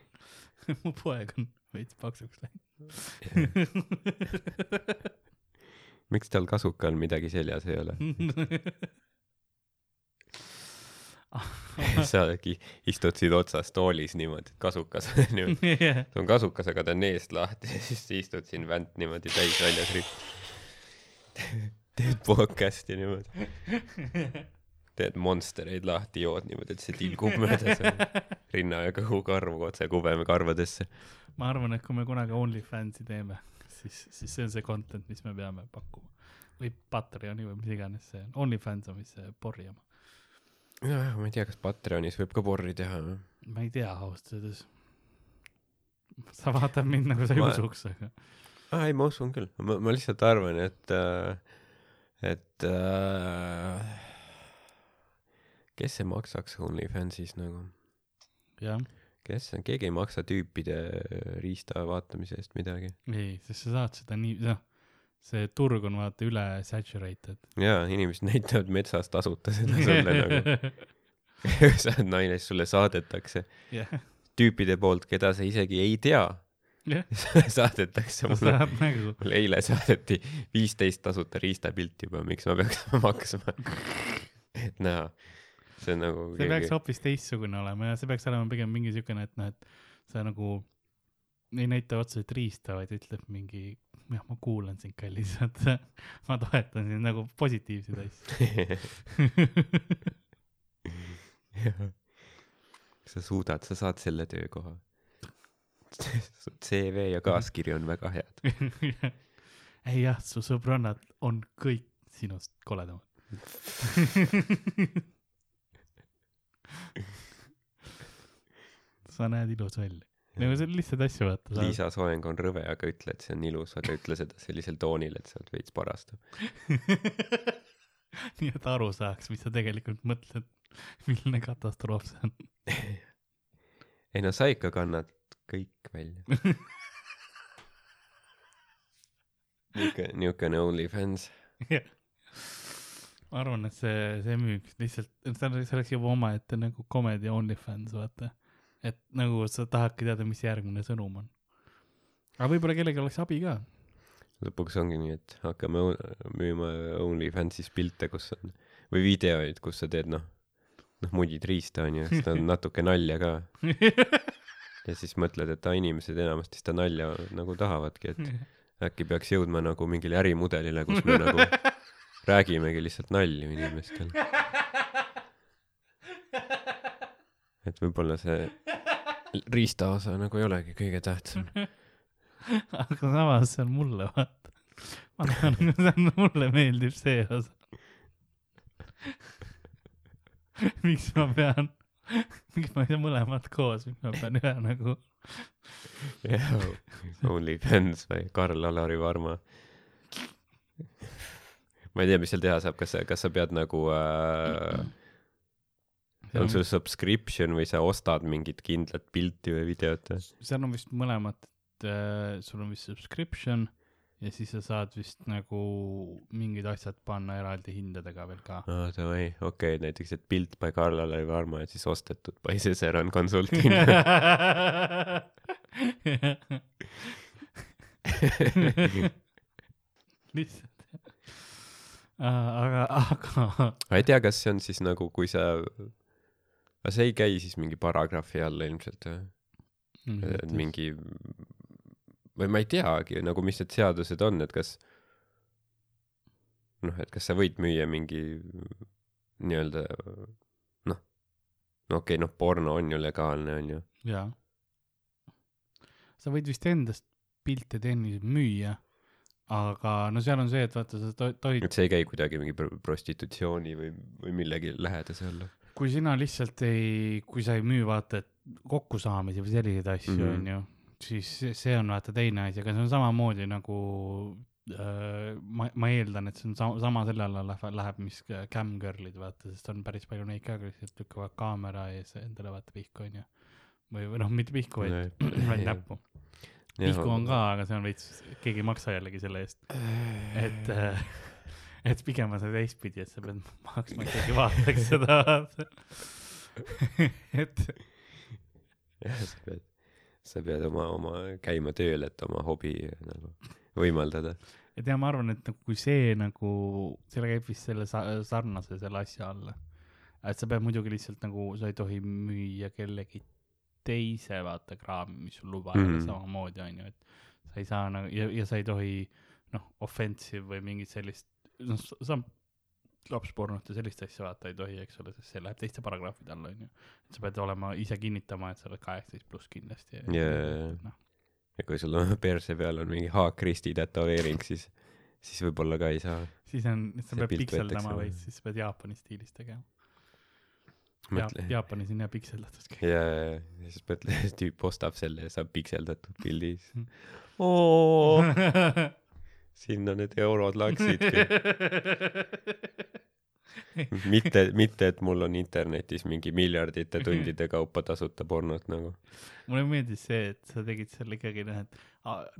mu poeg on veits paksuks läinud. *laughs* miks tal kasukal midagi seljas ei ole? *laughs* sa istud siin otsas toolis niimoodi, kasukas on ju. see on kasukas, aga ta on eest lahti ja *laughs* siis istud siin vänt niimoodi täis väljas ripp. *laughs* teed podcast'i niimoodi. teed Monstereid lahti, jood niimoodi, et see tilgub mööda seal rinna ja kõhukarvu otse kubeme karvadesse. ma arvan, et kui me kunagi OnlyFansi teeme, siis, siis see on see content, mis me peame pakkuma. või Patreoni või mis iganes see on, OnlyFans on vist see porri oma. jah, ma ei tea, kas Patreonis võib ka porri teha või? ma ei tea ausalt öeldes. sa vaatad mind nagu sa ei Ma- usuks, aga aa, ei, ma usun küll. ma, ma lihtsalt arvan, et äh,, et äh, kes see maksaks OnlyFansis nagu? jah, kes see, keegi ei maksa tüüpide riista vaatamise eest midagi. ei, sest sa saad seda nii, noh, see turg on vaata üle saturated. jaa, inimesed näitavad metsas tasuta seda sulle nagu. *laughs* sa oled naine, siis sulle saadetakse jah, tüüpide poolt, keda sa isegi ei tea, jah, *laughs* saadetakse sa mulle. nagu, mulle eile saadeti viisteist tasuta riistapilti juba, miks ma peaks *laughs* maksma? et näha, see on nagu see peaks hoopis teistsugune olema ja see peaks olema pigem mingi siukene, et noh, et sa nagu ei näita otseselt riista, vaid ütleb mingi, jah, ma kuulan sind, kallis, et *laughs* ma toetan sind nagu positiivseid *laughs* asju. sa suudad, sa saad selle töökoha. su CV ja kaaskiri on väga head. *laughs* ei jah, su sõbrannad on kõik sinust koledamad. sa näed ilus välja. Nagu see on lihtsalt asju vaata. Liisa Soeng on rõve, aga ütle, et see on ilus, aga ütle seda sellisel toonil, et sa oled veits parastav. *laughs* nii et aru saaks, mis sa tegelikult mõtled, milline katastroof see on. *laughs* ei no sa ikka kannad kõik välja. *laughs* niuke, niukene OnlyFans. ma arvan, et see, see müüks lihtsalt, see oleks juba omaette nagu comedy OnlyFans, vaata. Et nagu sa tahadki teada, mis järgmine sõnum on. aga võib-olla kellelgi oleks abi ka. lõpuks ongi nii, et hakkame müüma OnlyFansis pilte, kus on, või videoid, kus sa teed noh, noh mudid riista onju, siis ta on *laughs* natuke nalja ka. ja siis mõtled, et inimesed enamasti seda nalja nagu tahavadki, et *laughs* äkki peaks jõudma nagu mingile ärimudelile, kus me nagu räägimegi lihtsalt nalju inimestele. *laughs* et võib-olla see riista osa nagu ei olegi kõige tähtsam. *laughs* aga samas see on mulle, vaata. ma arvan, see on, mulle meeldib see osa. *laughs* miks ma pean, miks ma ei saa mõlemad koos, miks ma pean ühe nagu, OnlyFans või Karl-Alari Varma. ma ei tea, mis seal teha saab, kas kas sa pead nagu äh,, on sul subscription või sa ostad mingit kindlat pilti või videot seal on vist mõlemad, et äh, sul on vist subscription ja siis sa saad vist nagu mingid asjad panna eraldi hindadega veel ka. aa, davai, okei okay,, näiteks, et pilt by Karl-Alari Varma ja siis ostetud by Cesaron Consulting. *laughs* lihtsalt. aga, aga ma ei tea, kas see on siis nagu, kui sa, aga see ei käi siis mingi paragrahvi alla ilmselt või? et mingi või ma ei teagi nagu, mis need seadused on, et kas noh, et kas sa võid müüa mingi nii-öelda noh, no okei okay,, noh, porno on ju legaalne, on ju. jaa. sa võid vist endast pilte teenida müüa, aga no seal on see, et vaata, sa to- tohid et see ei käi kuidagi mingi pr- prostitutsiooni või, või millegi lähedase alla. Kui sina lihtsalt ei, kui sa ei müü vaata, et kokkusaamisi või selliseid asju Mhm. onju, siis see- on vaata teine asi, aga see on samamoodi nagu äh, ma, ma eeldan, et see on sama, sama selle alla läheb, läheb, mis cam-girl'id vaata, sest on päris palju neid ka, kes lükkavad kaamera ees endale vaata pihku onju. või, või noh, mitte pihku, vaid, *clears throat* vaid näppu. pihku on ka, aga see on veits, keegi ei maksa jällegi selle eest, et äh, et pigem on see teistpidi, et sa pead *laughs* maksma, et keegi vaataks seda. *laughs* et jah, sa pead, sa pead oma, oma käima tööl, et oma hobi nagu võimaldada. et ja ma arvan, et nagu kui see nagu, selle käib vist selle sa- sarnase selle asja alla. et sa pead muidugi lihtsalt nagu, sa ei tohi müüa kellegi teise vaata kraami, mis sul luba ei ole Mhm. samamoodi onju, et sa ei saa nagu ja, ja sa ei tohi noh, offensive või mingit sellist, noh, sa lapspornot ja sellist asja vaata ei tohi, eks ole, sest see läheb teiste paragrahvide alla onju. et sa pead olema ise kinnitama, et sa oled kaheksateist pluss kindlasti. Jaa. noh, ja kui sul on *laughs* perse peal on mingi haakristi tätoveering, siis, siis võib-olla ka ei saa. siis on, sa pead pikseldama veits, siis pead Jaapani stiilis tegema. mõtle. ja, Jaapanis on hea pikseldatud kõik. ja, ja siis mõtle, *laughs* tüüp ostab selle ja saab pikseldatud pildi siis Mm.. oo, sinna need eurod läksidki. *laughs* mitte, mitte, et mul on internetis mingi miljardite tundide kaupa tasuta pornot nagu. mulle meeldis see, et sa tegid selle ikkagi noh, et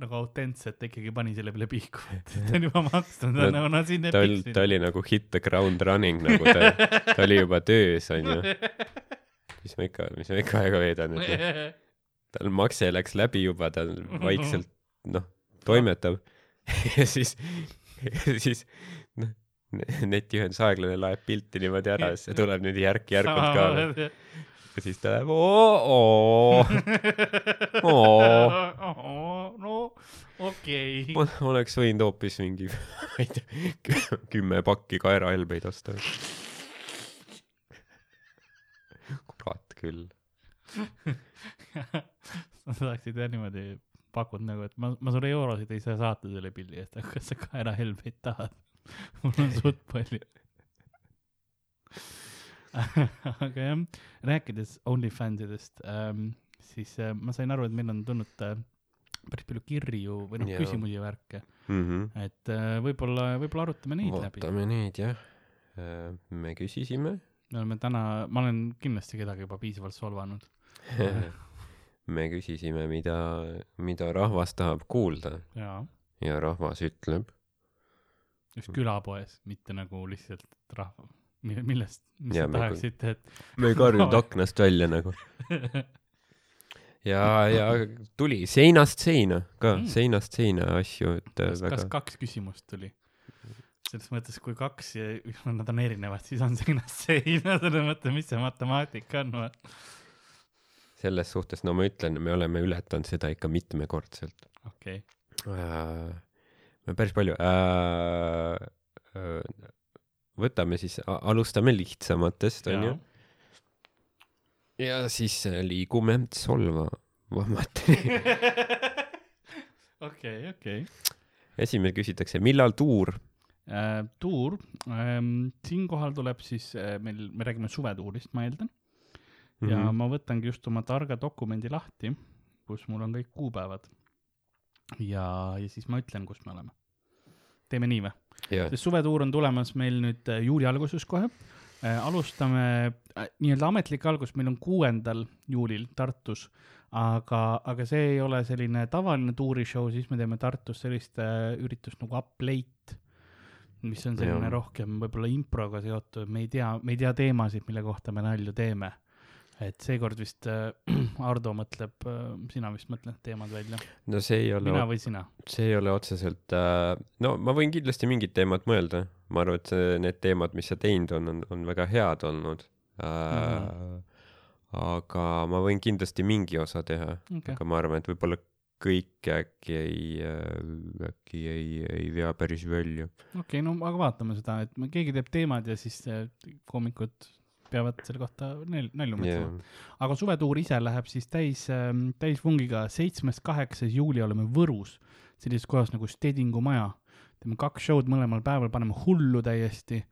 nagu autentselt ikkagi pani selle peale pihku, et ta on juba maksnud, No, nagu no siin ta oli, ta oli nagu hit the ground running nagu ta, ta oli juba töös onju. *laughs* mis ma ikka, mis ma ikka aega veedan, et noh, *laughs* tal makse läks läbi juba, ta vaikselt noh, toimetab *laughs* ja siis, siis noh, netiühendus aeglane laeb pilti niimoodi ära, siis see tuleb nüüd järk-järgult ka veel. ja siis ta läheb oo-oo, oo, *laughs* no okei okay.. ma oleks võinud hoopis mingi, *laughs* ma ei tea, kümme pakki kaerahelbeid osta. kurat küll. sa saaksid jah niimoodi pakud nagu, et ma, ma sulle eurosid ei saa saata selle pildi eest, aga kas sa kaerahelbeid tahad? *laughs* mul on suht palju. *laughs* aga jah, rääkides OnlyFans idest ähm,, siis äh, ma sain aru, et meil on tulnud äh, päris palju kirju või noh küsimusi ja värke, mm. -hmm. et äh, võib-olla, võib-olla arutame neid läbi. vaatame neid jah. Äh, me küsisime, me oleme täna, ma olen kindlasti kedagi juba piisavalt solvanud. *laughs* me küsisime, mida, mida rahvas tahab kuulda ja rahvas ütleb. just külapoes, mitte nagu lihtsalt rahva, millest, mis te me kui- tahaksite, me ei karjunud aknast välja nagu. *laughs* et ja, ja tuli seinast seina ka Mm. seinast seina asju, et äh, kas, kas väga, kaks küsimust tuli? selles mõttes, kui kaks ja nad on erinevad, siis on seinast seina, selles mõttes, mis see matemaatika on, selles suhtes, no ma ütlen, me oleme ületanud seda ikka mitmekordselt okei, äh,. päris palju äh,. Äh, võtame siis, alustame lihtsamatest, onju. ja siis äh, liigume solvamateni. *laughs* okei, okei. esimene küsitakse, millal tuur? Äh, tuur, siinkohal tuleb siis äh, meil, me räägime suvetuurist, ma eeldan, ja Mhm. ma võtangi just oma targa dokumendi lahti, kus mul on kõik kuupäevad. ja, ja siis ma ütlen, kus me oleme. teeme nii või? sest suvetuur on tulemas meil nüüd äh, juuli alguses kohe. alustame äh, nii-öelda ametlik algus meil on kuuendal juulil Tartus, aga, aga see ei ole selline tavaline tuurishow, siis me teeme Tartus sellist äh, üritust nagu Up Late, mis on selline Jah. rohkem võib-olla improga seotud, me ei tea, me ei tea teemasid, mille kohta me nalju teeme. Et seekord vist äh, *clears throat* Ardo mõtleb äh,, sina vist mõtled teemad välja, no see ei ole mina, või sina? see ei ole otseselt äh,, no ma võin kindlasti mingid teemad mõelda, ma arvan, et see, need teemad, mis sa teinud on, on, on väga head olnud äh,. Mhm. aga ma võin kindlasti mingi osa teha, okei, aga ma arvan, et võib-olla kõik äkki ei äh,, äkki ei, ei vea päris välja. okei, no aga vaatame seda, et keegi teeb teemad ja siis äh, koomikud peavad selle kohta nal- nalju mõtlema jah, aga suvetuur ise läheb siis täis, täisvungiga, seitsmes, kaheksas juuli oleme Võrus, sellises kohas nagu Stedingu maja. teeme kaks show'd mõlemal päeval, paneme hullu täiesti.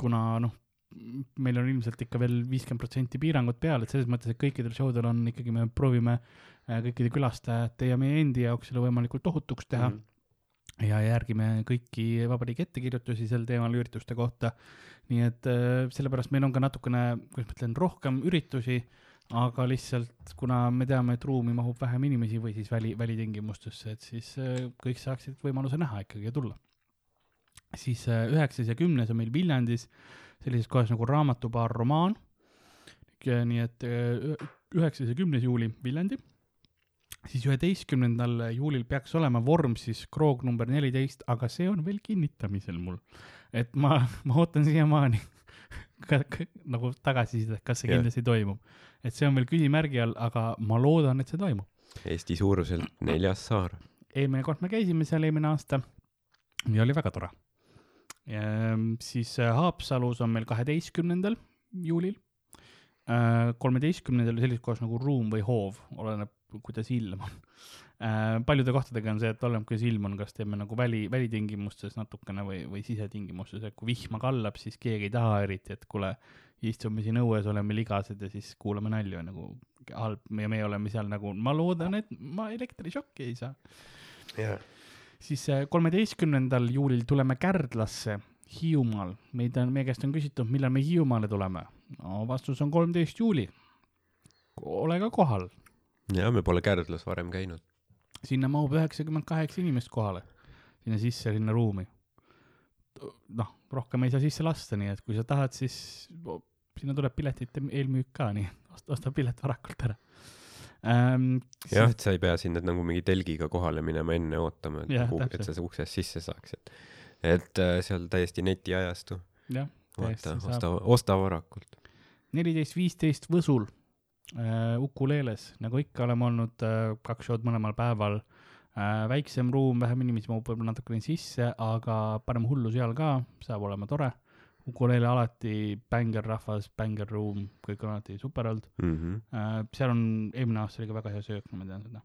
kuna noh, meil on ilmselt ikka veel viiskümmend protsenti piirangud peal, et selles mõttes, et kõikidel show del on ikkagi, me proovime äh, kõikide külastajate ja meie endi jaoks selle võimalikult tohutuks teha Mhm. ja järgime kõiki vabariigi ettekirjutusi sel teemal ürituste kohta. Nii et äh, sellepärast meil on ka natukene, kuidas ma ütlen, rohkem üritusi, aga lihtsalt kuna me teame, et ruumi mahub vähem inimesi või siis väli, välitingimustesse, et siis äh, kõik saaksid võimaluse näha ikkagi ja tulla. siis äh, üheksas ja kümnes on meil Viljandis sellises kohas nagu raamatubaar Romaan. nii et üheksas ja kümnes juuli Viljandi siis üheteistkümnendal juulil peaks olema Vormsis kroog number neliteist, aga see on veel kinnitamisel mul. et ma, *laughs* ma ootan siiamaani *laughs* nagu tagasisidet, kas see Jah. kindlasti toimub. et see on veel küsimärgi all, aga ma loodan, et see toimub. Eesti suuruselt neljas saar. eelmine kord me käisime seal eelmine aasta ja oli väga tore. siis äh, Haapsalus on meil kaheteistkümnendal juulil, kolmeteistkümnendal sellises kohas nagu Ruum või Hoov, oleneb, kuidas ilm on. paljude kohtadega on see, et oleneb, kuidas ilm on, kas teeme nagu väli, välitingimustes natukene või, või sisetingimustes, et kui vihma kallab, siis keegi ei taha eriti, et kuule, istume siin õues, oleme ligased ja siis kuulame nalju nagu halb ja meie oleme seal nagu, ma loodan, et ma elektrišokki ei saa siis äh, kolmeteistkümnendal juulil tuleme Kärdlasse Hiiumaal. meid on, meie käest on küsitud, millal me Hiiumaale tuleme. no vastus on kolmteist juuli. ole ka kohal, ja me pole Kärdlas varem käinud. sinna mahub üheksakümmend kaheksa inimest kohale, sinna sisse, sinna ruumi. noh, rohkem ei saa sisse lasta, nii et kui sa tahad, siis sinna tuleb piletite eelmüük ka, nii et osta, pilet varakult ära ähm,. jah, et sa ei pea sinna nagu mingi telgiga kohale minema enne ootama, et, Jah, nagu- et sa uksest sisse saaksid. et äh, seal täiesti netiajastu, vaata, osta, osta varakult. neliteist, viisteist Võsul Ukuleeles, nagu ikka oleme olnud äh, kaks show'd mõlemal päeval äh,. väiksem ruum, vähem inimesi mahub võib-olla natukene sisse, aga paneme hullu seal ka, saab olema tore. Ukuleele alati bängerrahvas, bängerruum, kõik on alati super olnud Mm -hmm. äh,. seal on, eelmine aasta oli ka väga hea söök, ma tean seda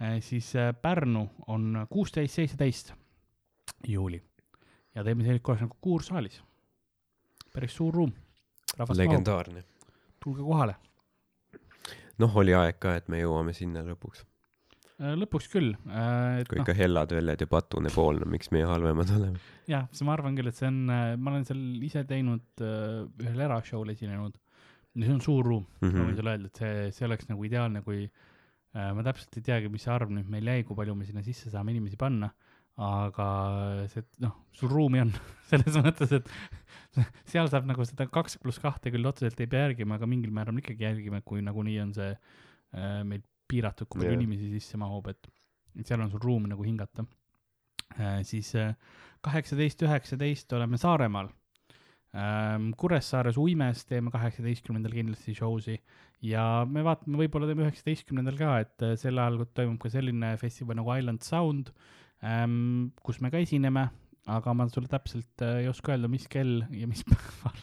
äh,. siis äh, Pärnu on kuusteist, seitseteist juuli ja teeme sellises kohas nagu Kuursaalis. päris suur ruum. Rahvast mahub, lõpuks küll äh,. kui noh, ikka hellad veljed ja patune pool, no miks meie halvemad oleme? jah, ma arvan küll, et see on, ma olen seal ise teinud äh, ühel erashow'l esinenud. ja see on suur ruum mm, -hmm. ma Mhm. võin sulle öelda, et see, see oleks nagu ideaalne, kui äh, ma täpselt ei teagi, mis see arv nüüd meil jäi, kui palju me sinna sisse saame inimesi panna, aga see, noh, sul ruumi on *laughs* selles mõttes, et *laughs* seal saab nagu seda kaks pluss kahte küll otseselt ei pea järgima, aga mingil määral ikkagi järgime, kui nagunii on see äh, meil piiratud, kui palju yeah. inimesi sisse mahub, et et seal on sul ruumi nagu hingata äh,. siis kaheksateist, üheksateist oleme Saaremaal ähm,. Kuressaares Uimes teeme kaheksateistkümnendal kindlasti show'si ja me vaatame, võib-olla teeme üheksateistkümnendal ka, et äh, sel ajal toimub ka selline festival nagu Island Sound kus me ka esineme, aga ma sulle täpselt äh, ei oska öelda, mis kell ja mis *laughs* päeval,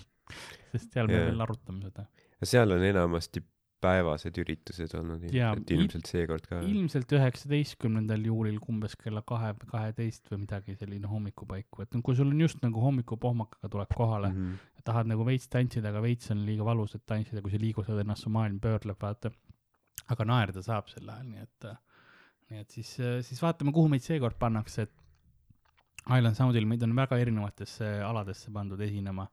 sest seal me Jaa. veel arutame seda. seal on enamasti päevased üritused olnud Jaa, ilmselt, seekord ka. ilmselt üheksateistkümnendal juulil umbes kella kahe, kaheteist või midagi selline hommikupaiku, et kui sul on just nagu hommikupohmakaga tuleb kohale mm. -hmm. tahad nagu veits tantsida, aga veits on liiga valus, et tantsida, kui sa liigutad ennast, su maailm pöörleb, vaata. aga naerda saab sel ajal, nii et, nii et siis, siis vaatame, kuhu meid seekord pannakse, et Island Soundil meid on väga erinevatesse aladesse pandud esinema.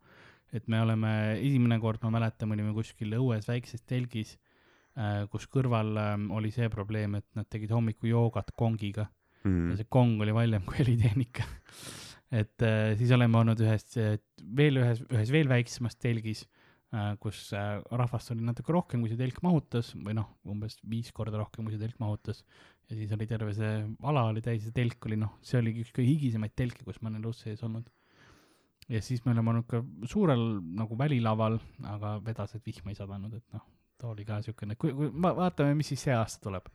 et me oleme, esimene kord ma mäletan, me olime kuskil õues väikses telgis, kus kõrval ähm, oli see probleem, et nad tegid hommikul joogat kongiga ja Mhm. see kong oli valjem *laughs* kui helitehnika. et äh, siis oleme olnud ühes, veel ühes, ühes veel väiksemas telgis äh,, kus äh, rahvast oli natuke rohkem, kui see telk mahutas või noh, umbes viis korda rohkem, kui see telk mahutas. Ja siis oli terve see ala oli täis ja telk oli noh, see oli üks kõige higisemaid telke, kus ma olen elus sees olnud. ja siis me oleme olnud ka suurel nagu välilaval, aga vedas, et vihma ei sadanud, et noh, too oli ka siukene, kui, kui va- vaatame, mis siis see aasta tuleb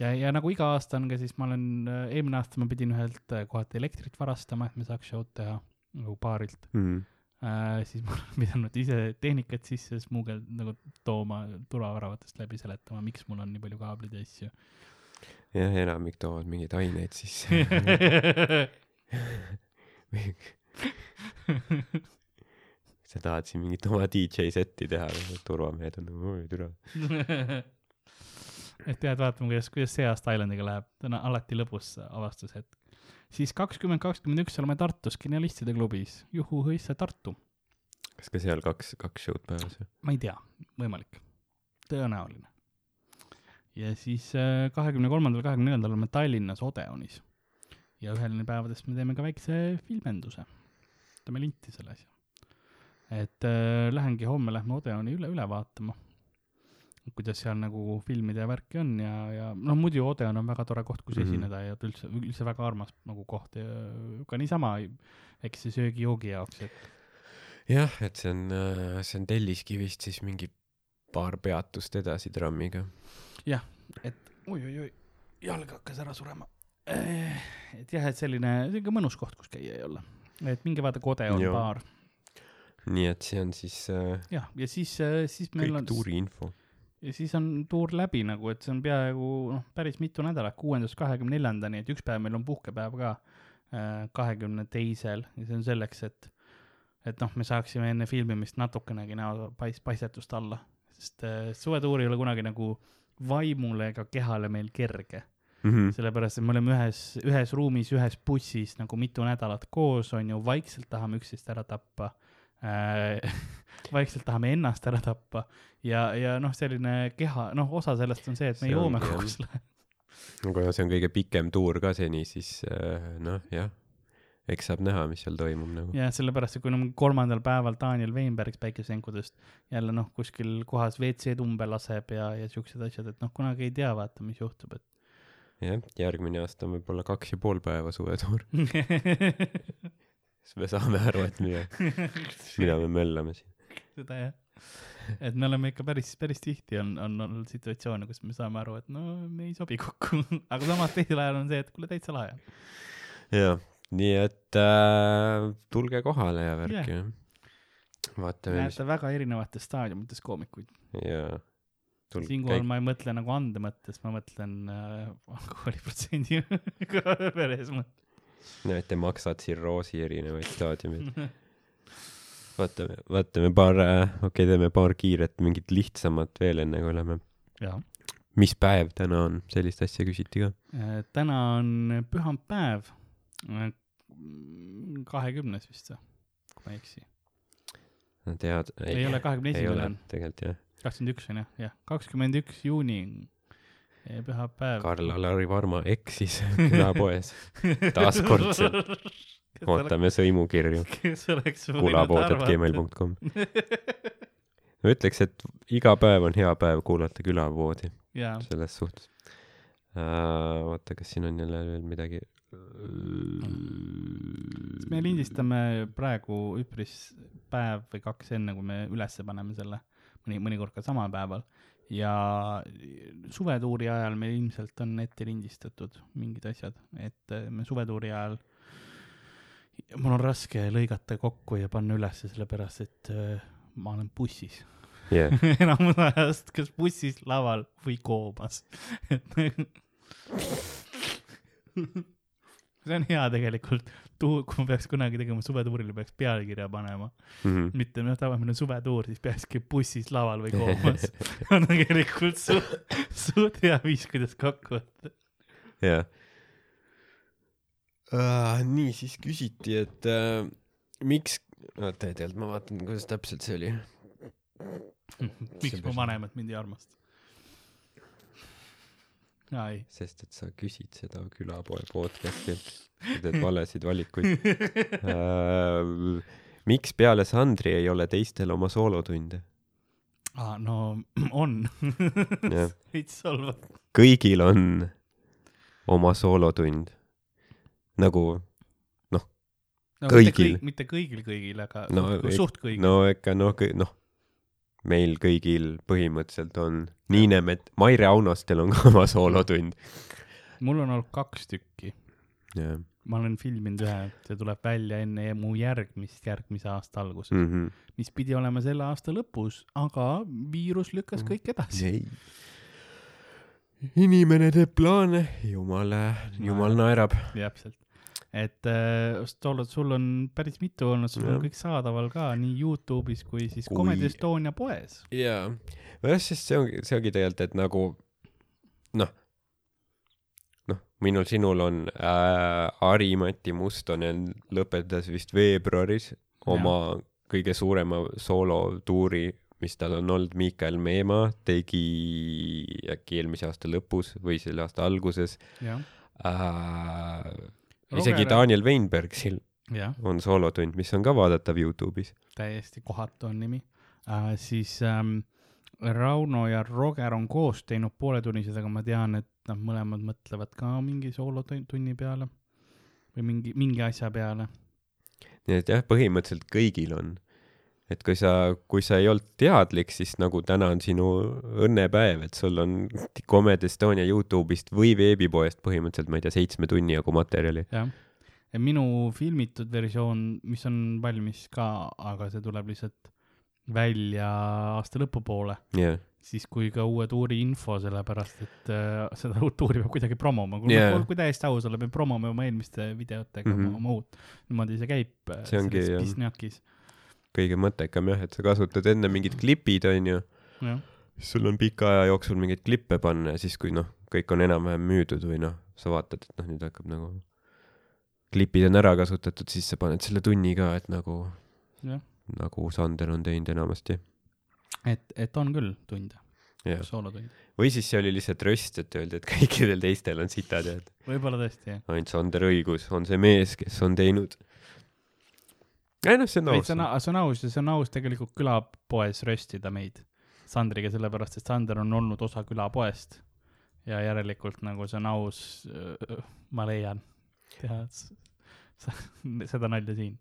ja, ja nagu iga aasta on ka siis ma olen, eelmine aasta ma pidin ühelt äh, kohalt elektrit varastama, et me saaks show'd teha nagu baarilt Mhm. äh,. siis ma olen *laughs* pidanud ise tehnikat sisse smuugel- nagu tooma turvaväravatest läbi seletama, miks mul on nii palju kaableid ja asju. jah, enamik toovad mingeid aineid sisse. sa tahad siin mingit oma DJ setti teha, turvamehed on nagu oi türa. et tead, vaatame, kuidas, kuidas see aasta Islandiga läheb, ta on alati lõbus avastushetk. siis kakskümmend kakskümmend üks oleme Tartus Genialistide klubis, juhu-hõissa Tartu. kas ka seal kaks, kaks show'd päevas või? ma ei tea, võimalik, tõenäoline. Ja siis kahekümne kolmandal, kahekümne neljandal oleme Tallinnas Odeonis. ja ühel päevadest me teeme ka väikse filmenduse. teeme linti selle asja. et äh, lähengi homme lähme Odeoni üle, üle vaatama. kuidas seal nagu filmide ja värki on ja, ja noh, muidu Odeon on väga tore koht, kus mm -hmm. esineda ja üldse, üldse väga armas nagu koht ja ka niisama väikse söögi-joogi jaoks, et jah, et see on, see on Telliskivist siis mingi paar peatust edasi trammiga. Et oi-oi-oi, jalg hakkas ära surema. et jah, et selline, sihuke mõnus koht, kus käia ja olla. et minge vaadake Odeon Joo. baar. nii et see on siis äh, jah, ja siis, siis meil kõik on, tuuriinfo. ja siis on tuur läbi nagu, et see on peaaegu noh, päris mitu nädalat, kuuendast kahekümne neljandani, et üks päev meil on puhkepäev ka, kahekümne teisel ja see on selleks, et et noh, me saaksime enne filmimist natukenegi näo pais-, paistetust alla, sest äh, suvetuur ei ole kunagi nagu vaimule ega kehale meil kerge Mhm. sellepärast, et me oleme ühes, ühes ruumis, ühes bussis nagu mitu nädalat koos, on ju, vaikselt tahame üksteist ära tappa äh. *laughs* vaikselt tahame ennast ära tappa ja, ja noh, selline keha, noh, osa sellest on see, et me See joome ongi, jah. koos. kuna see on kõige pikem tuur ka seni, siis äh, noh, jah, eks saab näha, mis seal toimub nagu. ja sellepärast, et kui no kolmandal päeval Daniel Weinberg päikesesenkudest jälle noh, kuskil kohas WC-d umbe laseb ja, ja siuksed asjad, et noh, kunagi ei tea, vaata, mis juhtub, et jah, järgmine aasta on võib-olla kaks ja pool päeva suvetuur, *laughs* siis me saame aru, et mida, mida me möllame siin. seda jah. et me oleme ikka päris, päris tihti on, on olnud situatsioone, kus me saame aru, et no me ei sobi kokku, *laughs* aga samas teisel ajal on see, et kuule täitsa lahe. jah, nii et äh, tulge kohale ja värk Jah. jah. vaatame, mis näete väga erinevates staadiumites koomikuid. jaa. siinkohal ma ei mõtle nagu ande mõttes, ma mõtlen äh, alkoholiprotsendi *laughs* veres mõttes. näete, maksad tsirroosi erinevaid staadiumeid. *laughs* vaatame, vaatame paar, okei okay,, teeme paar kiiret mingit lihtsamat veel, enne kui lähme jah, mis päev täna on, sellist asja küsiti ka. Äh, täna on pühapäev, kahekümnes vist või, kui ma ei eksi. tead, ei ole, kahekümne esimene on, tegelikult jah. kakskümmend üks on jah, jah, kakskümmend üks juuni, pühapäev. Karl-Alari Varma eksis *laughs* külapoes. taaskordselt. *laughs* ootame sõimukirju. *laughs* kes oleks kulapood.gmail.com ma ütleks, et iga päev on hea päev kuulata külapoodi selles suhtes uh,. oota, kas siin on jälle veel midagi? Me lindistame praegu üpris päev või kaks enne, kui me ülesse paneme selle, mõni, mõnikord ka samal päeval. ja suvetuuri ajal meil ilmselt on ette lindistatud mingid asjad, et äh, me suvetuuri ajal, mul on raske lõigata kokku ja panna ülesse, sellepärast et äh, ma olen bussis jah, *laughs* enamus ajast kas bussis, laval või koomas. *laughs* see on hea tegelikult, tuu-, kui ma peaks kunagi tegema suvetuurile, peaks pealkirja panema, Mhm. mitte noh, tavaline suvetuur, siis peakski bussis, laval või koomas. *laughs* on tegelikult suht, suht hea viis, kuidas kokku võtta. jah uh,. nii, siis küsiti, et uh, miks, oota, ei tegelikult ma vaatan, kuidas täpselt see oli. miks mu vanemad mind ei armasta? ei. sest et sa küsid seda külapoe podcast'i, sa teed valesid valikuid uh. *laughs* miks peale Sandri ei ole teistel oma soolotunde? aa, no *clears throat* on *laughs* veits solvav. kõigil on oma soolotund. nagu, no, Kõigil. mitte, kõigil kõigil, aga No no, suht, suht kõigil no ikka noh, noh, meil kõigil põhimõtteliselt on, Niinemet, Maire Aunastel on *laughs* ka oma soolotund. mul on olnud kaks tükki. ma olen filminud ühe, see tuleb välja enne mu järgmist, järgmise aasta alguses mm., mhmh. mis pidi olema selle aasta lõpus, aga viirus lükkas kõik edasi. inimene teeb plaane, jumal, jumal naerab. täpselt. Et äh, Stollot, sul on päris mitu olnud, sul on kõik saadaval ka nii Youtube'is kui siis Kui- Comedy Estonia poes. jaa, jah, sest see ongi, see ongi tegelikult, et nagu noh, noh, minul, sinul on äh, Ari-Mati Mustonen lõpetas vist veebruaris oma kõige suurema soolotuuri, mis tal on olnud, Miikael Meemaa tegi äkki eelmise aasta lõpus või selle aasta alguses äh,. Isegi Daniel Weinbergsil jah, on soolotund, mis on ka vaadatav Youtube'is. täiesti kohatu on nimi äh,. siis ähm, Rauno ja Roger on koos teinud pooletunnised, aga ma tean, et nad mõlemad mõtlevad ka mingi soolotunni peale või mingi, mingi asja peale. nii et jah, põhimõtteliselt kõigil on. Et kui sa, kui sa ei olnud teadlik, siis nagu täna on sinu õnnepäev, et sul on Comedy Estonia Youtube'ist või veebipoest põhimõtteliselt, ma ei tea, seitsme tunni jagu materjali. jah, ja minu filmitud versioon, mis on valmis ka, aga see tuleb lihtsalt välja aasta lõpupoole, jah, siis kui ka uue tuuri info, sellepärast et äh, seda uut tuuri peab kuidagi promoma, kui yeah., kui täiesti aus olla, me promome oma eelmiste videotega mm. -hmm. oma uut, niimoodi see käib. See ongi, jah. Kõige mõttekam jah, et sa kasutad enne mingid klipid, onju, siis sul on pika aja jooksul mingeid klippe panna ja siis, kui noh, kõik on enam-vähem müüdud või noh, sa vaatad, et noh, nüüd hakkab nagu, klipid on ära kasutatud, siis sa paned selle tunni ka, et nagu, nagu Sander on teinud enamasti. et, et on küll tunde, jah, soolotund, või siis see oli lihtsalt röst, et öeldi, et kõikidel teistel on sitad ja et võib-olla tõesti jah. ainult Sander õigus, on see mees, kes on teinud. Ei noh, see on aus on, see on aus ja see on aus tegelikult külapoes röstida meid Sandriga, sellepärast et Sander on olnud osa külapoest ja järelikult nagu see on aus, ma leian, teha seda nalja siin,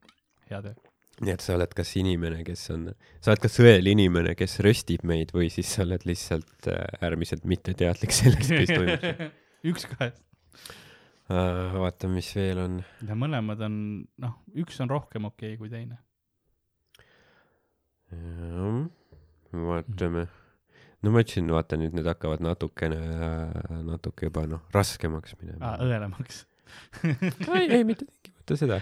hea töö. nii et sa oled kas inimene, kes on, sa oled kas õel inimene, kes röstib meid või siis sa oled lihtsalt äh, äärmiselt mitteteadlik sellest, mis toimub. *laughs* üks kahest. vaatame, mis veel on. ja mõlemad on, noh, üks on rohkem okei okay kui teine. vaatame. no ma ütlesin, vaata nüüd need hakkavad natukene, natuke juba noh, raskemaks minema aa, õelemaks. ei, ei mitte tingimata seda.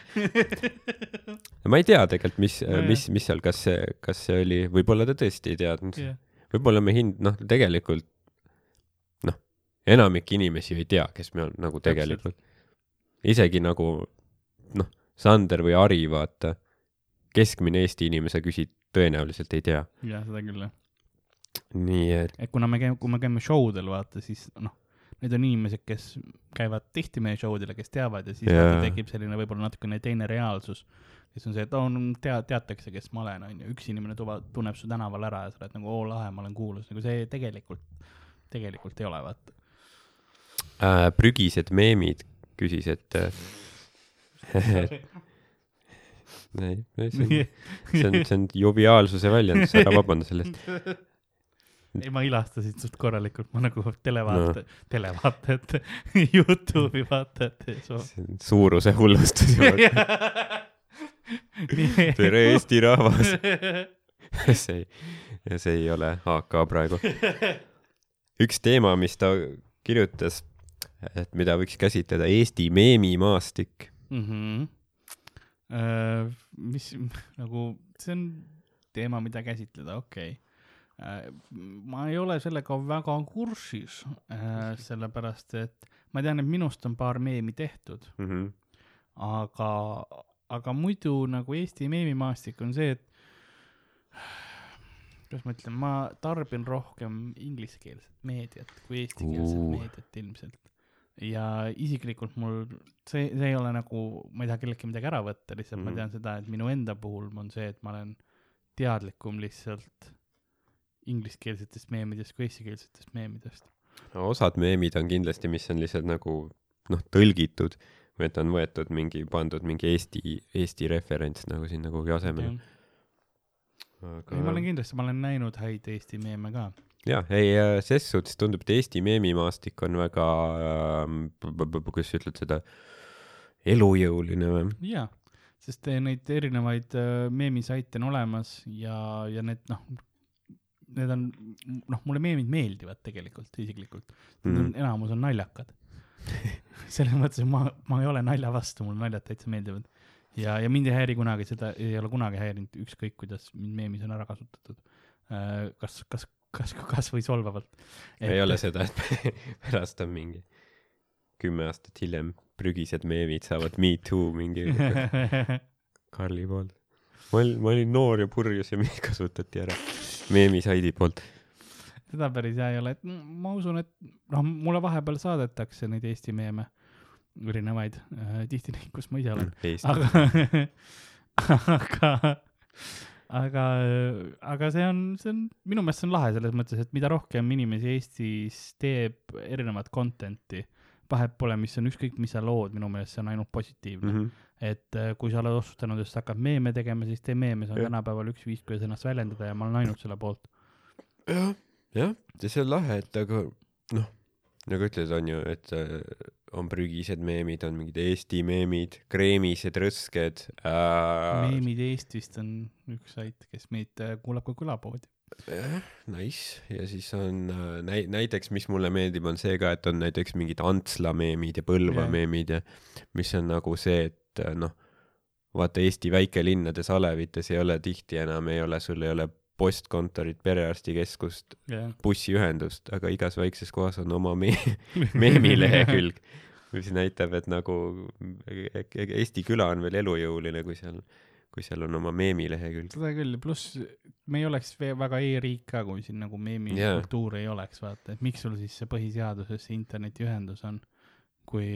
ma ei tea tegelikult, mis Nojah., mis, mis seal, kas see, kas see oli, võib-olla ta tõesti ei teadnud. jah, võib-olla me hind-, noh, tegelikult enamik inimesi ju ei tea, kes me oleme nagu tegelikult. isegi nagu noh, Sander või Ari, vaata, keskmine Eesti inimese küsid, tõenäoliselt ei tea. jah, seda küll jah. nii et et kuna me käime, kui me käime show del vaata, siis noh, need on inimesed, kes käivad tihti meie show del ja kes teavad ja siis yeah. tekib selline võib-olla natukene teine reaalsus. kes on see, et on, tea, teatakse, kes ma olen, onju, üks inimene tuva, tunneb su tänaval ära ja sa oled nagu oo lahe, ma olen kuulus, nagu see tegelikult, tegelikult ei ole, vaata. Äh, prügised meemid küsis, et äh, ei, see on, see on, see on joviaalsuse väljendus, ära vabanda selle eest. *laughs* ei, ma ilastasin sust korralikult, ma nagu televaata no., televaatajate, *laughs* Youtube'i vaatajate ees. suuruse hullustus juba. *laughs* tere, Eesti rahvas. see ei, see ei ole AK praegu. üks teema, mis ta kirjutas, et mida võiks käsitleda Eesti meemimaastik. mm. -hmm. mis *laughs* nagu, see on teema, mida käsitleda, okei okay.. ma ei ole sellega väga kursis, sellepärast et ma tean, et minust on paar meemi tehtud, aga, aga muidu nagu Eesti meemimaastik on see, et kuidas ma ütlen, ma tarbin rohkem ingliskeelset meediat kui eestikeelset Uu. meediat ilmselt. Ja isiklikult mul see, see ei ole nagu, ma ei taha kelleltki midagi ära võtta, lihtsalt mm. Mhm. ma tean seda, et minu enda puhul on see, et ma olen teadlikum lihtsalt ingliskeelsetest meemidest kui eestikeelsetest meemidest. no osad meemid on kindlasti, mis on lihtsalt nagu noh, tõlgitud või et on võetud mingi, pandud mingi Eesti, Eesti referents nagu sinna kuhugi asemele. ei, ma olen kindlasti, ma olen näinud häid Eesti meeme ka. jah, ei äh, ses suhtes tundub, et Eesti meemimaastik on väga ähm,, kuidas sa ütled seda, elujõuline või? jaa, sest eh, neid erinevaid äh, meemisaite on olemas ja, ja need noh, need on, noh, mulle meemid meeldivad tegelikult isiklikult mm.. Mhm. enamus on naljakad. *laughs* selles mõttes, et ma, ma ei ole nalja vastu, mulle naljad täitsa meeldivad. ja, ja mind ei häiri kunagi seda, ei ole kunagi häirinud, ükskõik kuidas mind meemis on ära kasutatud. kas, kas, kas, kas või solvavalt. ei ole seda, et *laughs* pärast on mingi kümme aastat hiljem prügised meemid saavad Me Too mingi *laughs* Karli poolt. ma olin, ma olin noor ja purjus ja mind kasutati ära meemisaidi poolt. seda päris hea ei ole, et ma usun, et noh, mulle vahepeal saadetakse neid Eesti meeme, erinevaid äh,, tihti neid, kus ma ise olen, aga, *laughs* aga, aga, aga see on, see on minu meelest see on lahe selles mõttes, et mida rohkem inimesi Eestis teeb erinevat content'i, vahet pole, mis on ükskõik, mis sa lood, minu meelest see on ainult positiivne mm. -hmm. et äh, kui sa oled otsustanud, et sa hakkad meeme tegema, siis tee meeme, see on Jah. tänapäeval üks viis, kuidas ennast väljendada ja ma olen ainult selle poolt. jah, jah, ja see on lahe, et aga noh, nagu ütled, on ju, et äh, on prügised meemid, on mingid Eesti meemid, kreemised rõsked äh,. meemid Eestist on üks sait, kes meid äh, kuulab ka külapoodi. jah, nice ja siis on äh, näi-, näiteks, mis mulle meeldib, on see ka, et on näiteks mingid Antsla meemid ja Põlva Jah. meemid ja mis on nagu see, et noh, vaata Eesti väikelinnades alevites ei ole tihti enam, ei ole, sul ei ole postkontorit, perearstikeskust, jah, bussiühendust, aga igas väikses kohas on oma me-, *laughs* meemilehekülg, mis näitab, et nagu Eesti küla on veel elujõuline, kui seal, kui seal on oma meemilehekülg. seda küll, pluss me ei oleks väga e-riik ka, kui siin nagu meemikultuuri ei oleks, vaata, et miks sul siis see põhiseaduses see internetiühendus on, kui,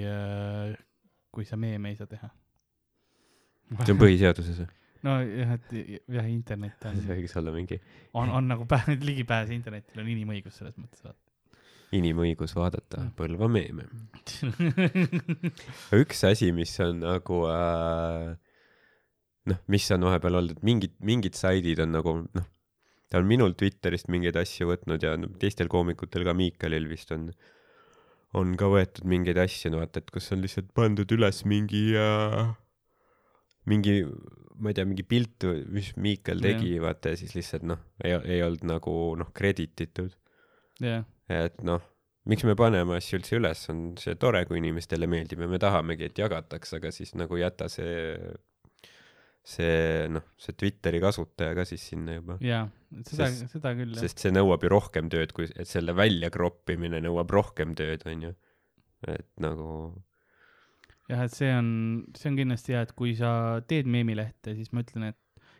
kui sa meeme ei saa teha. see on põhiseaduses või? nojah, et jah, internet on see, võiks olla mingi on, on nagu pää-, *laughs* ligipääs internetile on inimõigus selles mõttes, vaata. inimõigus vaadata Põlva meeme. *laughs* üks asi, mis on nagu äh, noh, mis on vahepeal olnud, et mingid, mingid saidid on nagu noh, ta on minul Twitterist mingeid asju võtnud ja no, teistel koomikutel ka Miikalil vist on, on ka võetud mingeid asju, no vaata, et kus on lihtsalt pandud üles mingi äh, mingi, ma ei tea, mingi pilt, mis Miikal tegi, vaata ja siis lihtsalt noh, ei, ei olnud nagu noh, credit itud jah, et noh, miks me paneme asju üldse üles, on see tore, kui inimestele meeldib ja me tahamegi, et jagataks, aga siis nagu jäta see, see noh, see Twitteri kasutaja ka siis sinna juba. jaa, seda, seda küll jah. sest see nõuab ju rohkem tööd, kui, et selle välja kroppimine nõuab rohkem tööd, onju. et nagu, jah, et see on, see on kindlasti hea, et kui sa teed meemilehte, siis ma ütlen, et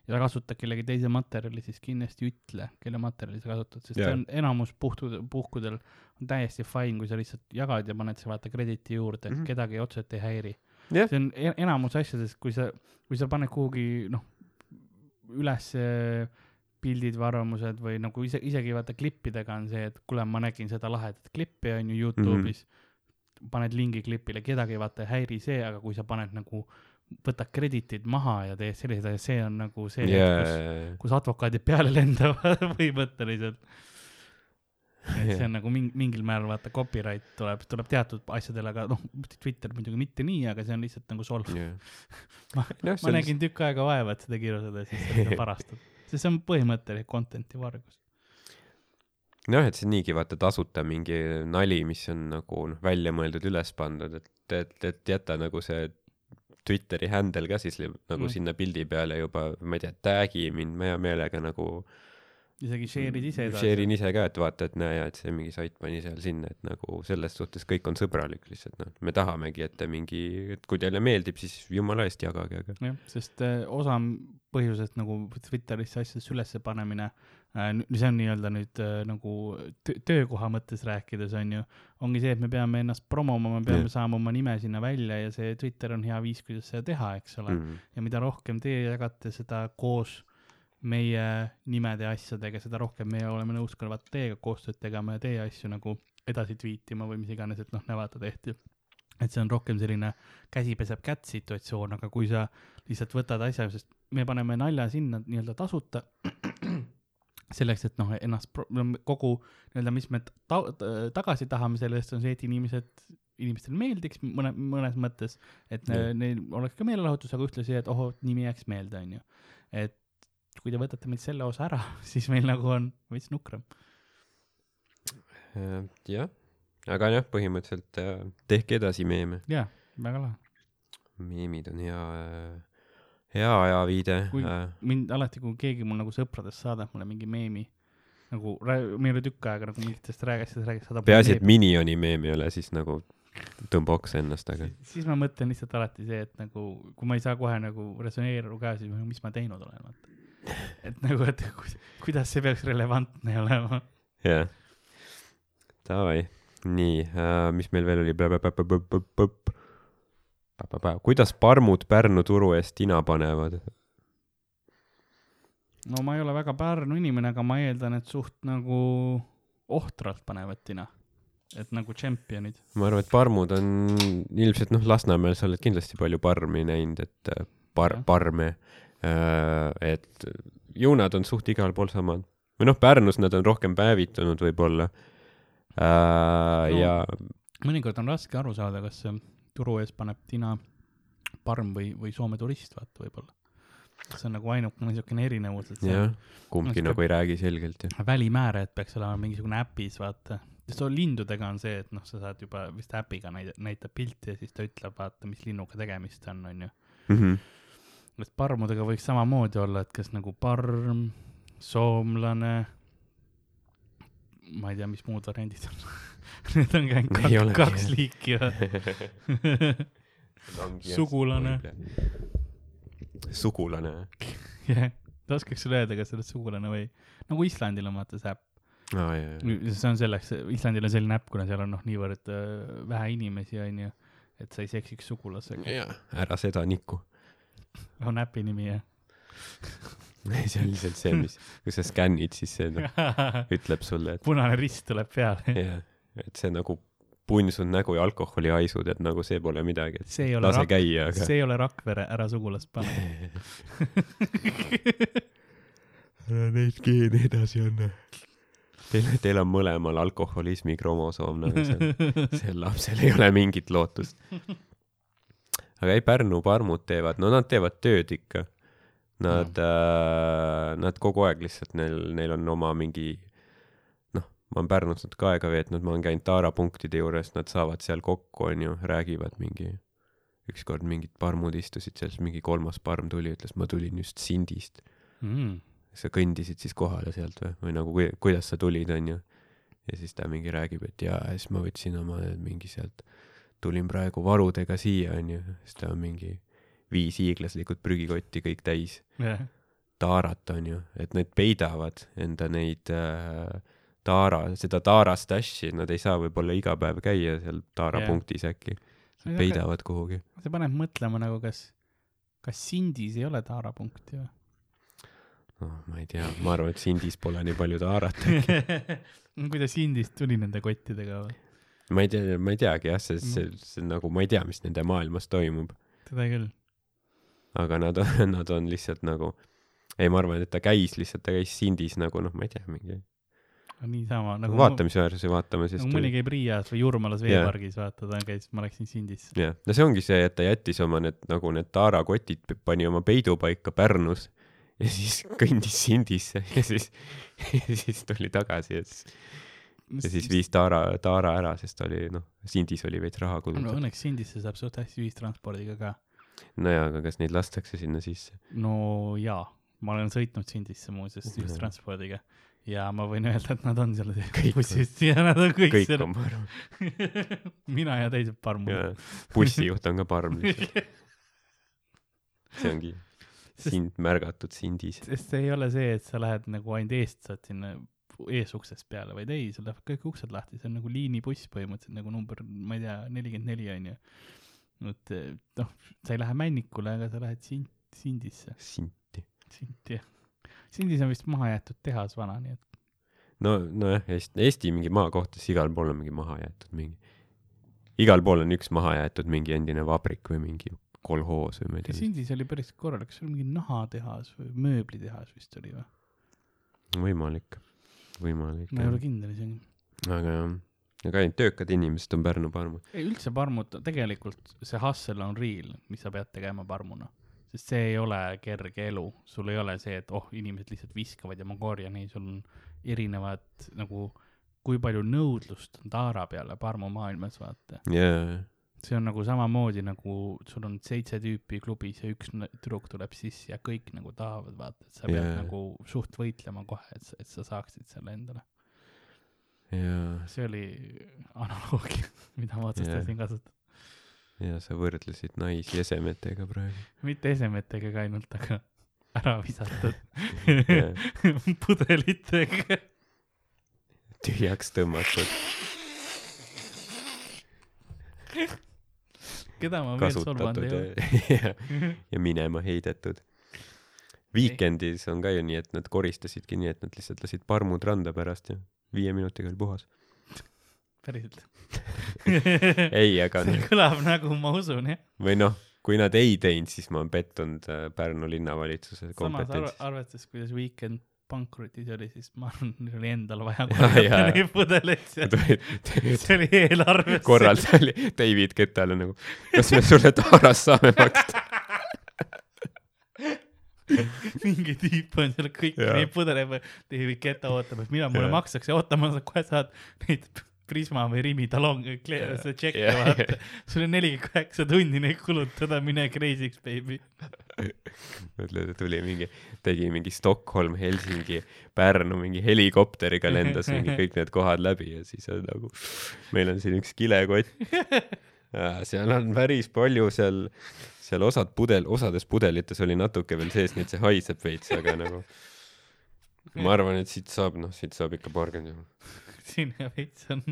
ja kasutad kellegi teise materjali, siis kindlasti ütle, kelle materjali sa kasutad, sest Jaa. see on enamus puhtud, puhkudel on täiesti fine, kui sa lihtsalt jagad ja paned selle vaata krediiti juurde mm, Mhm. -hmm. kedagi otseselt ei häiri. Jah. see on e- enamus asjadest, kui sa, kui sa paned kuhugi noh, üles pildid või arvamused või nagu ise, isegi vaata klippidega on see, et kuule, ma nägin seda lahedat klippi on ju Youtube'is mm, -hmm. Paned lingi klipile, kedagi vaata ei häiri see, aga kui sa paned nagu, võtad kreditid maha ja teed selliseid asju, see on nagu see yeah., kus, kus advokaadid peale *laughs* lendavad põhimõtteliselt. et see Jah. on nagu mingi, mingil määral vaata copyright tuleb, tuleb teatud asjadele, aga noh, Twitter muidugi mitte nii, aga see on lihtsalt nagu solv. jah. Ma- noh, ma nägin tükk aega vaeva, et seda kirjutada siis seda *laughs* parastada. sest see on põhimõtteliselt content'i vargus. noh, et see on niigi vaata tasuta mingi nali, mis on nagu noh, välja mõeldud, üles pandud, et, et, et jäta nagu see Twitteri handle ka siis nagu Mm. sinna pildi peale juba, ma ei tea, tag'i mind, ma hea meelega nagu isegi share'id ise edasi. share in ise ka, et vaata, et näe, et see mingi sait pani seal sinna, et nagu selles suhtes kõik on sõbralik lihtsalt noh, me tahamegi, et te mingi, et kui teile meeldib, siis jumala eest jagage, aga jah, sest äh, osa põhjusest nagu Twitterisse asjadesse ülesse panemine see on nii-öelda nüüd äh, nagu tö- töökoha mõttes rääkides on ju, ongi see, et me peame ennast promoma, me peame Jah. saama oma nime sinna välja ja see Twitter on hea viis, kuidas seda teha, eks ole mm.. mm. ja mida rohkem teie jagate seda koos meie nimede ja asjadega, seda rohkem meie oleme nõus ka vaata teiega koostööd tegema ja teie asju nagu edasi tweetima või mis iganes, et noh, näe vaata tehti. et see on rohkem selline käsi peseb kätt situatsioon, aga kui sa lihtsalt võtad asja, sest me paneme nalja sinna nii-öelda tasuta, selleks, et noh, ennast kogu nii-öelda, mis me ta-, tagasi tahame selle eest, on see, et inimesed, inimestele meeldiks mõne, mõnes mõttes, et Jah. ne, neil oleks ka meelelahutus, aga ühtlasi, et oh, nimi jääks meelde, onju. et kui te võtate meilt selle osa ära, *laughs* siis meil nagu on veits nukram. Äh, jah, aga jah, põhimõtteliselt äh, tehke edasi meeme, jaa, väga lahe. meemid on hea, hea ajaviide Kui- äh,. mind alati, kui keegi mul nagu sõpradest saadab mulle mingi meemi, nagu meil oli tükk aega nagu mingitest räägastest räägis, saadab peaasi, et Minioni meem ei ole, siis nagu tõmba oksa ennast, aga siis ma mõtlen lihtsalt alati see, et nagu kui ma ei saa kohe nagu resoneeru ka, siis ma- mis ma teinud olen, vaata. et nagu, et ku- kuidas see peaks relevantne olema. jah. Davai, nii äh,, mis meil veel oli? Kuidas parmud Pärnu turu eest tina panevad? no ma ei ole väga Pärnu inimene, aga ma eeldan, et suht nagu ohtralt panevad tina. et nagu tšempionid. ma arvan, et parmud on ilmselt noh, Lasnamäel sa oled kindlasti palju parmi näinud, et äh, par- parme, et ju nad on suht igal pool samad. või noh, Pärnus nad on rohkem päevitunud võib-olla. No. ja mõnikord on raske aru saada, kas see turu ees paneb tina parm või, või Soome turist, vaata võib-olla. see on nagu ainukene niisugune erinevus, et see jah, kumbki nagu ei räägi selgelt ja. välimäärajad peaks olema mingisugune äpis, vaata. sest lindudega on see, et noh, sa saad juba vist äpiga näida-, näitab pilti ja siis ta ütleb, vaata, mis linnuga tegemist on, onju. Mhm. et parmudega võiks samamoodi olla, et kas nagu parm, soomlane, ma ei tea, mis muud variandid on. *laughs* *laughs* Need on ka ainult Ei kaks, olegi, kaks liiki? Sugulane.. sugulane, jah, *laughs* ta oskaks sulle öelda, kas sa oled sugulane või, nagu Islandil on vaata see äpp. jaa. see on selleks, Islandil on selline äpp, kuna seal on noh, niivõrd äh, vähe inimesi, onju, et sa ei seksiks sugulasega. jaa, ära seda nikku. on äpi nimi jah? *laughs* see on lihtsalt see, mis, kui sa skännid, siis see noh, ütleb sulle, et punane rist tuleb peale. jah, et see nagu punns on nägu ja alkoholihaisud, et nagu see pole midagi, et see ei ole lase käia, aga see ei ole Rakvere, ära sugulast pane. *laughs* ära neid geene edasi anna. Teil, teil on mõlemal alkoholismi kromosoom nagu seal, *laughs* sel lapsel ei ole mingit lootust. aga ei, Pärnu parmud teevad, no nad teevad tööd ikka. Nad äh,, nad kogu aeg lihtsalt neil, neil on oma mingi noh, ma olen Pärnus natuke aega veetnud, ma olen käinud Taara punktide juures, nad saavad seal kokku, onju, räägivad mingi ükskord mingid parmud istusid seal, siis mingi kolmas parm tuli, ütles, ma tulin just Sindist. mm.. sa kõndisid siis kohale sealt või, või nagu kui, kuidas sa tulid, onju. ja siis ta mingi räägib, et jaa, ja siis ma võtsin oma mingi sealt, tulin praegu varudega siia, onju. siis ta on mingi viis hiiglaslikud prügikotti kõik täis jah, taarat, onju, et need peidavad enda neid äh, taara, seda taara stash'i, nad ei saa võib-olla iga päev käia seal taara yeah. punktis äkki, peidavad kuhugi. see paneb mõtlema nagu kas, kas Sindis ei ole taarapunkti või? noh, ma ei tea, ma arvan, et Sindis pole nii palju taarat. *laughs* kuidas Sindist tuli nende kottidega või? ma ei tea, ma ei teagi jah, see, Mm. see, see nagu ma ei tea, mis nende maailmas toimub, seda küll. aga nad on, *laughs* nad on lihtsalt nagu, ei, ma arvan, et ta käis lihtsalt, ta käis Sindis nagu noh, ma ei tea, mingi niisama nagu vaatamisväärse vaatamas ja nagu siis mõni käib Riias või Jurmalas veepargis vaata, ta käis, ma läksin Sindisse. jah, no see ongi see, et ta jättis oma need nagu need taarakotid, pani oma peidupaika Pärnus ja siis *laughs* kõndis Sindisse ja siis, ja siis tuli tagasi ja siis, ja siis viis taara, taara ära, sest oli noh, Sindis oli veits raha no kulunud. õnneks Sindisse saab suht hästi ühistranspordiga ka. nojaa, aga kas neid lastakse sinna sisse? no jaa, ma olen sõitnud Sindisse muuseas Mhm. ühistranspordiga ja ma võin öelda, et nad on seal *laughs* on- bussis ja nad on kõik, kõik seal on, *laughs* mina ja teised parmud. *laughs* bussijuht on ka parm lihtsalt, see ongi sind märgatud Sindis. sest see ei ole see, et sa lähed nagu ainult eest saad sinna eesuksest peale, vaid ei, sul lähevad kõik uksed lahti, see on nagu liinibuss põhimõtteliselt nagu number, ma ei tea, nelikümmend neli onju. et eh, noh, sa ei lähe Männikule, aga sa lähed Sind-, Sindisse, Sinti. Sinti jah. Sindis on vist maha jäetud tehas vana, nii et no, nojah, Eesti, Eesti mingi maakohtades igal pool on mingi maha jäetud mingi, igal pool on üks maha jäetud mingi endine vabrik või mingi kolhoos või ma ei tea, Sindis oli päris korralik, see oli mingi nahatehas või mööblitehas vist oli või? võimalik, võimalik ma ei ole. kindel isegi. aga jah, aga ainult töökad inimesed on Pärnu parmud. ei üldse parmud, tegelikult see hustle on real, mis sa pead tegema parmuna. Sest see ei ole kerge elu, sul ei ole see, et oh, inimesed lihtsalt viskavad ja ma korjan, ei, sul on erinevad nagu, kui palju nõudlust on taara peale parmu maailmas, vaata. jaa, see on nagu samamoodi nagu sul on seitse tüüpi klubis ja üks tüdruk tuleb sisse ja kõik nagu tahavad, vaata, et sa pead Jaa. nagu suht võitlema kohe, et sa, et sa saaksid selle endale. jaa, see oli analoogia, *laughs* mida ma otsustasin kasutada. Ja sa võrdlesid naisi esemetega praegu. mitte esemetega ka ainult, aga ära visatud *laughs* pudelitega. tühjaks tõmmatud, keda ma veel solvanud ei ole. *laughs* ja, ja minema heidetud. Weekendis on ka ju nii, et nad koristasidki nii, et nad lihtsalt lasid parmud randa pärast ja viie minutiga oli puhas. Päriselt. *laughs* ei, aga see kõlab nagu ma usun jah. või noh, kui nad ei teinud, siis ma olen pettunud äh, Pärnu linnavalitsuse kompetentsis. arvestades, kuidas Weekend pankrotis oli, siis ma arvan, neil oli endal vaja *laughs* neid pudeleid seal. *laughs* see oli eelarves. korraldaja oli David Kettale nagu, kas me sulle taaras saame maksta? mingi tüüp on seal kõiki Jaa. neid pudeleid David Guetta ootab, et millal mulle makstakse, oota, ma saan kohe saad neid Prisma või Rimi talong, Jaa. see tšekk Jaa. vaata. sul on nelikümmend kaheksa tundi neid kulutada, mine crazy'ks baby. *laughs* mõtled, et tuli mingi, tegi mingi Stockholm, Helsingi, Pärnu mingi helikopteriga lendas mingi *laughs* kõik need kohad läbi ja siis on nagu, meil on siin üks kilekott. *laughs* seal on päris palju seal, seal osad pudel, osades pudelites oli natuke veel sees, nii et see haiseb veits, aga nagu ma arvan, et siit saab, noh, siit saab ikka paarkümmend euro. Siin veits on.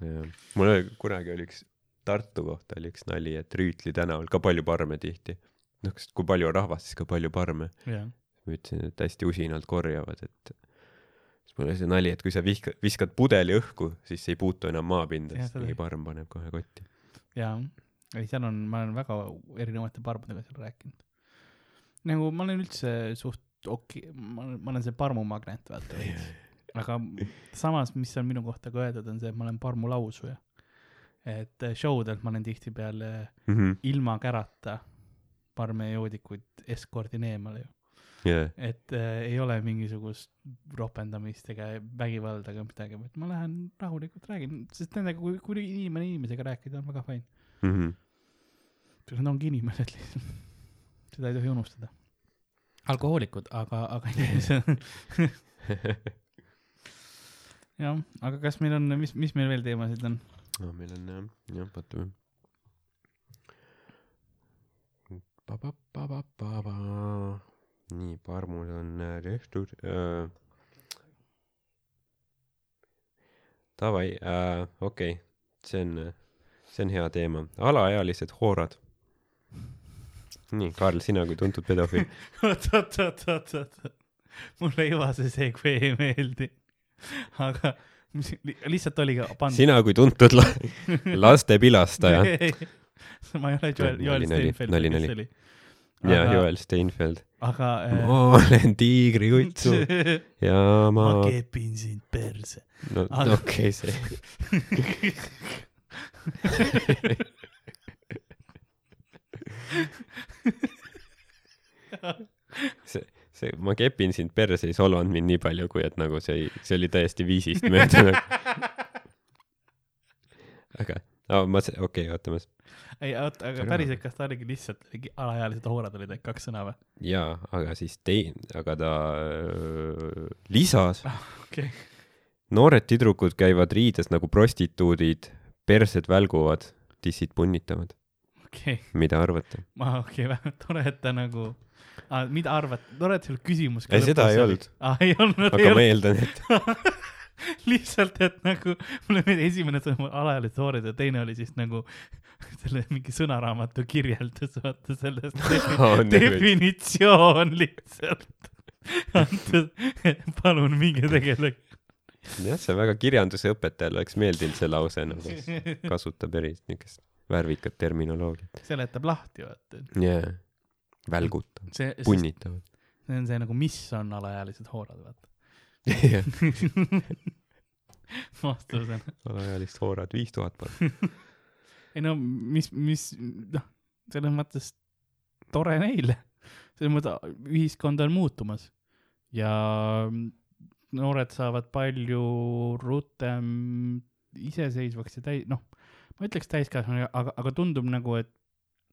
jah, mul oli kunagi oli üks Tartu kohta oli üks nali, et Rüütli tänaval ka palju parme tihti. noh, sest kui palju on rahvast, siis ka palju parme. ma ütlesin, et hästi usinalt korjavad, et siis mul oli see nali, et kui sa vihka-, viskad pudeli õhku, siis ei puutu enam maapinda, sest mingi parm paneb kohe kotti. jaa. ei, seal on, ma olen väga erinevate parmudega seal rääkinud. nagu ma olen üldse suht okei okay,, ma olen, ma olen see parmumagnet vaata veits. Aga samas, mis on minu kohta ka öeldud, on see, et ma olen parmulausuja. et eh, show delt ma olen tihtipeale ilma kärata parmejoodikuid eskordin eemale ju. jah, et äh, ei ole mingisugust ropendamist ega vägivalda ega midagi, vaid ma lähen rahulikult räägin, sest nendega, kui, kui inimene inimesega rääkida, on väga fine. Mhm. Nad ongi inimesed lihtsalt. seda ei tohi unustada. alkohoolikud, aga, aga *laughs* inimesed *laughs* jah, aga kas meil on, mis, mis meil veel teemasid on? no meil on jah, jah, vaatame. nii, parmud on äh, tehtud äh,. Davai äh,, okei okay., see on, see on hea teema, alaealised hoorad. nii, Karl, sina kui tuntud pedofiil. *laughs* oot, oot, oot, oot, oot, mulle juba see segway ei meeldi. *laughs* aga lihtsalt oli ka pandud. sina kui tuntud la laste pilastaja. *laughs* ma ei ole Joel, Joel Steinfeld, kes see oli. ja Aga- Joel Steinfeld. aga ma olen tiigrikutsu *laughs* ja ma ma, kepin sind perse. no aga- okei okay,, see see, see, ma kepin sind perse ei solvanud mind nii palju, kui et nagu see see oli täiesti viisist mööda. aga, ma, okei okay,, oota, ma, ei, oota, aga päriselt, kas ta oligi lihtsalt mingi alaealised hoorad olid need kaks sõna või? jaa, aga siis tei-, aga ta öö, lisas, okei, noored tüdrukud käivad riides nagu prostituudid, persed välguvad, tissid punnitavad. okei, mida arvate? ma, okei, väga tore, et ta nagu ah,, mida arvad, tore, et sul küsimus Ei, seda ei olnud. ah,. ei olnud, aga ma eeldan, et *laughs* lihtsalt, et nagu mulle meeldib esimene sõnum alaealised hoorid ja teine oli siis nagu *laughs* selle mingi sõnaraamatu kirjeldus, vaata sellest Oh, *laughs* defi- definitsioon lihtsalt palun minge tegelege. jah, see väga kirjandusõpetajal oleks meeldinud see lause nagu, kasutab eriti niukest värvikat terminoloogiat. seletab lahti, vaata. jaa, välgutab, see punnitavad. see on see nagu, mis on alaealised hoorad, vaata. *laughs* vastusena. alaealist hoorad viis tuhat palka. *laughs* ei no mis, mis, noh, selles mõttes tore neile. selles mõttes ühiskond on muutumas ja noored saavad palju rutem iseseisvaks ja täi-, noh, ma ütleks täiskasvanu, aga, aga tundub nagu, et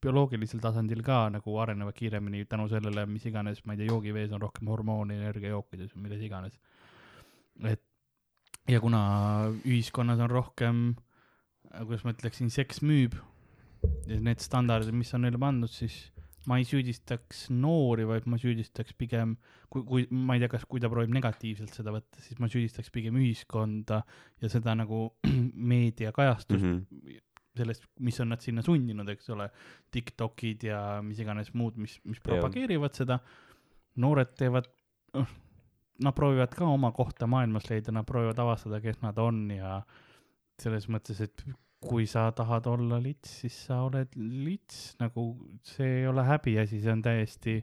bioloogilisel tasandil ka nagu arenevad kiiremini tänu sellele, mis iganes, ma ei tea, joogivees on rohkem hormoone energiajookides või milles iganes. et ja kuna ühiskonnas on rohkem, kuidas ma ütleksin, seks müüb ja need standardid, mis on neile pandud, siis ma ei süüdistaks noori, vaid ma süüdistaks pigem, kui, kui ma ei tea, kas, kui ta proovib negatiivselt seda võtta, siis ma süüdistaks pigem ühiskonda ja seda nagu *clears throat* meediakajastust mm. -hmm. sellest, mis on nad sinna sundinud, eks ole, Tiktokid ja mis iganes muud, mis, mis propageerivad seda. noored teevad, nad proovivad ka oma kohta maailmas leida, nad proovivad avastada, kes nad on ja selles mõttes, et kui sa tahad olla lits, siis sa oled lits, nagu see ei ole häbiasi, see on täiesti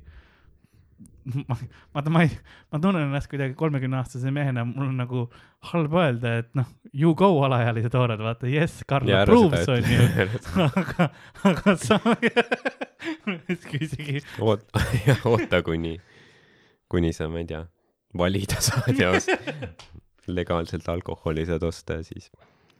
ma, vaata, ma ei, ma tunnen ennast kuidagi kolmekümne aastase mehena, mul on nagu halb öelda, et noh, you go alaealised noored, vaata, yes, Karl approves on ju, aga, aga sa *laughs* isegi, oota, oota kuni, kuni sa, ma ei tea, valida saad ja ost- legaalselt alkoholi saad osta ja siis.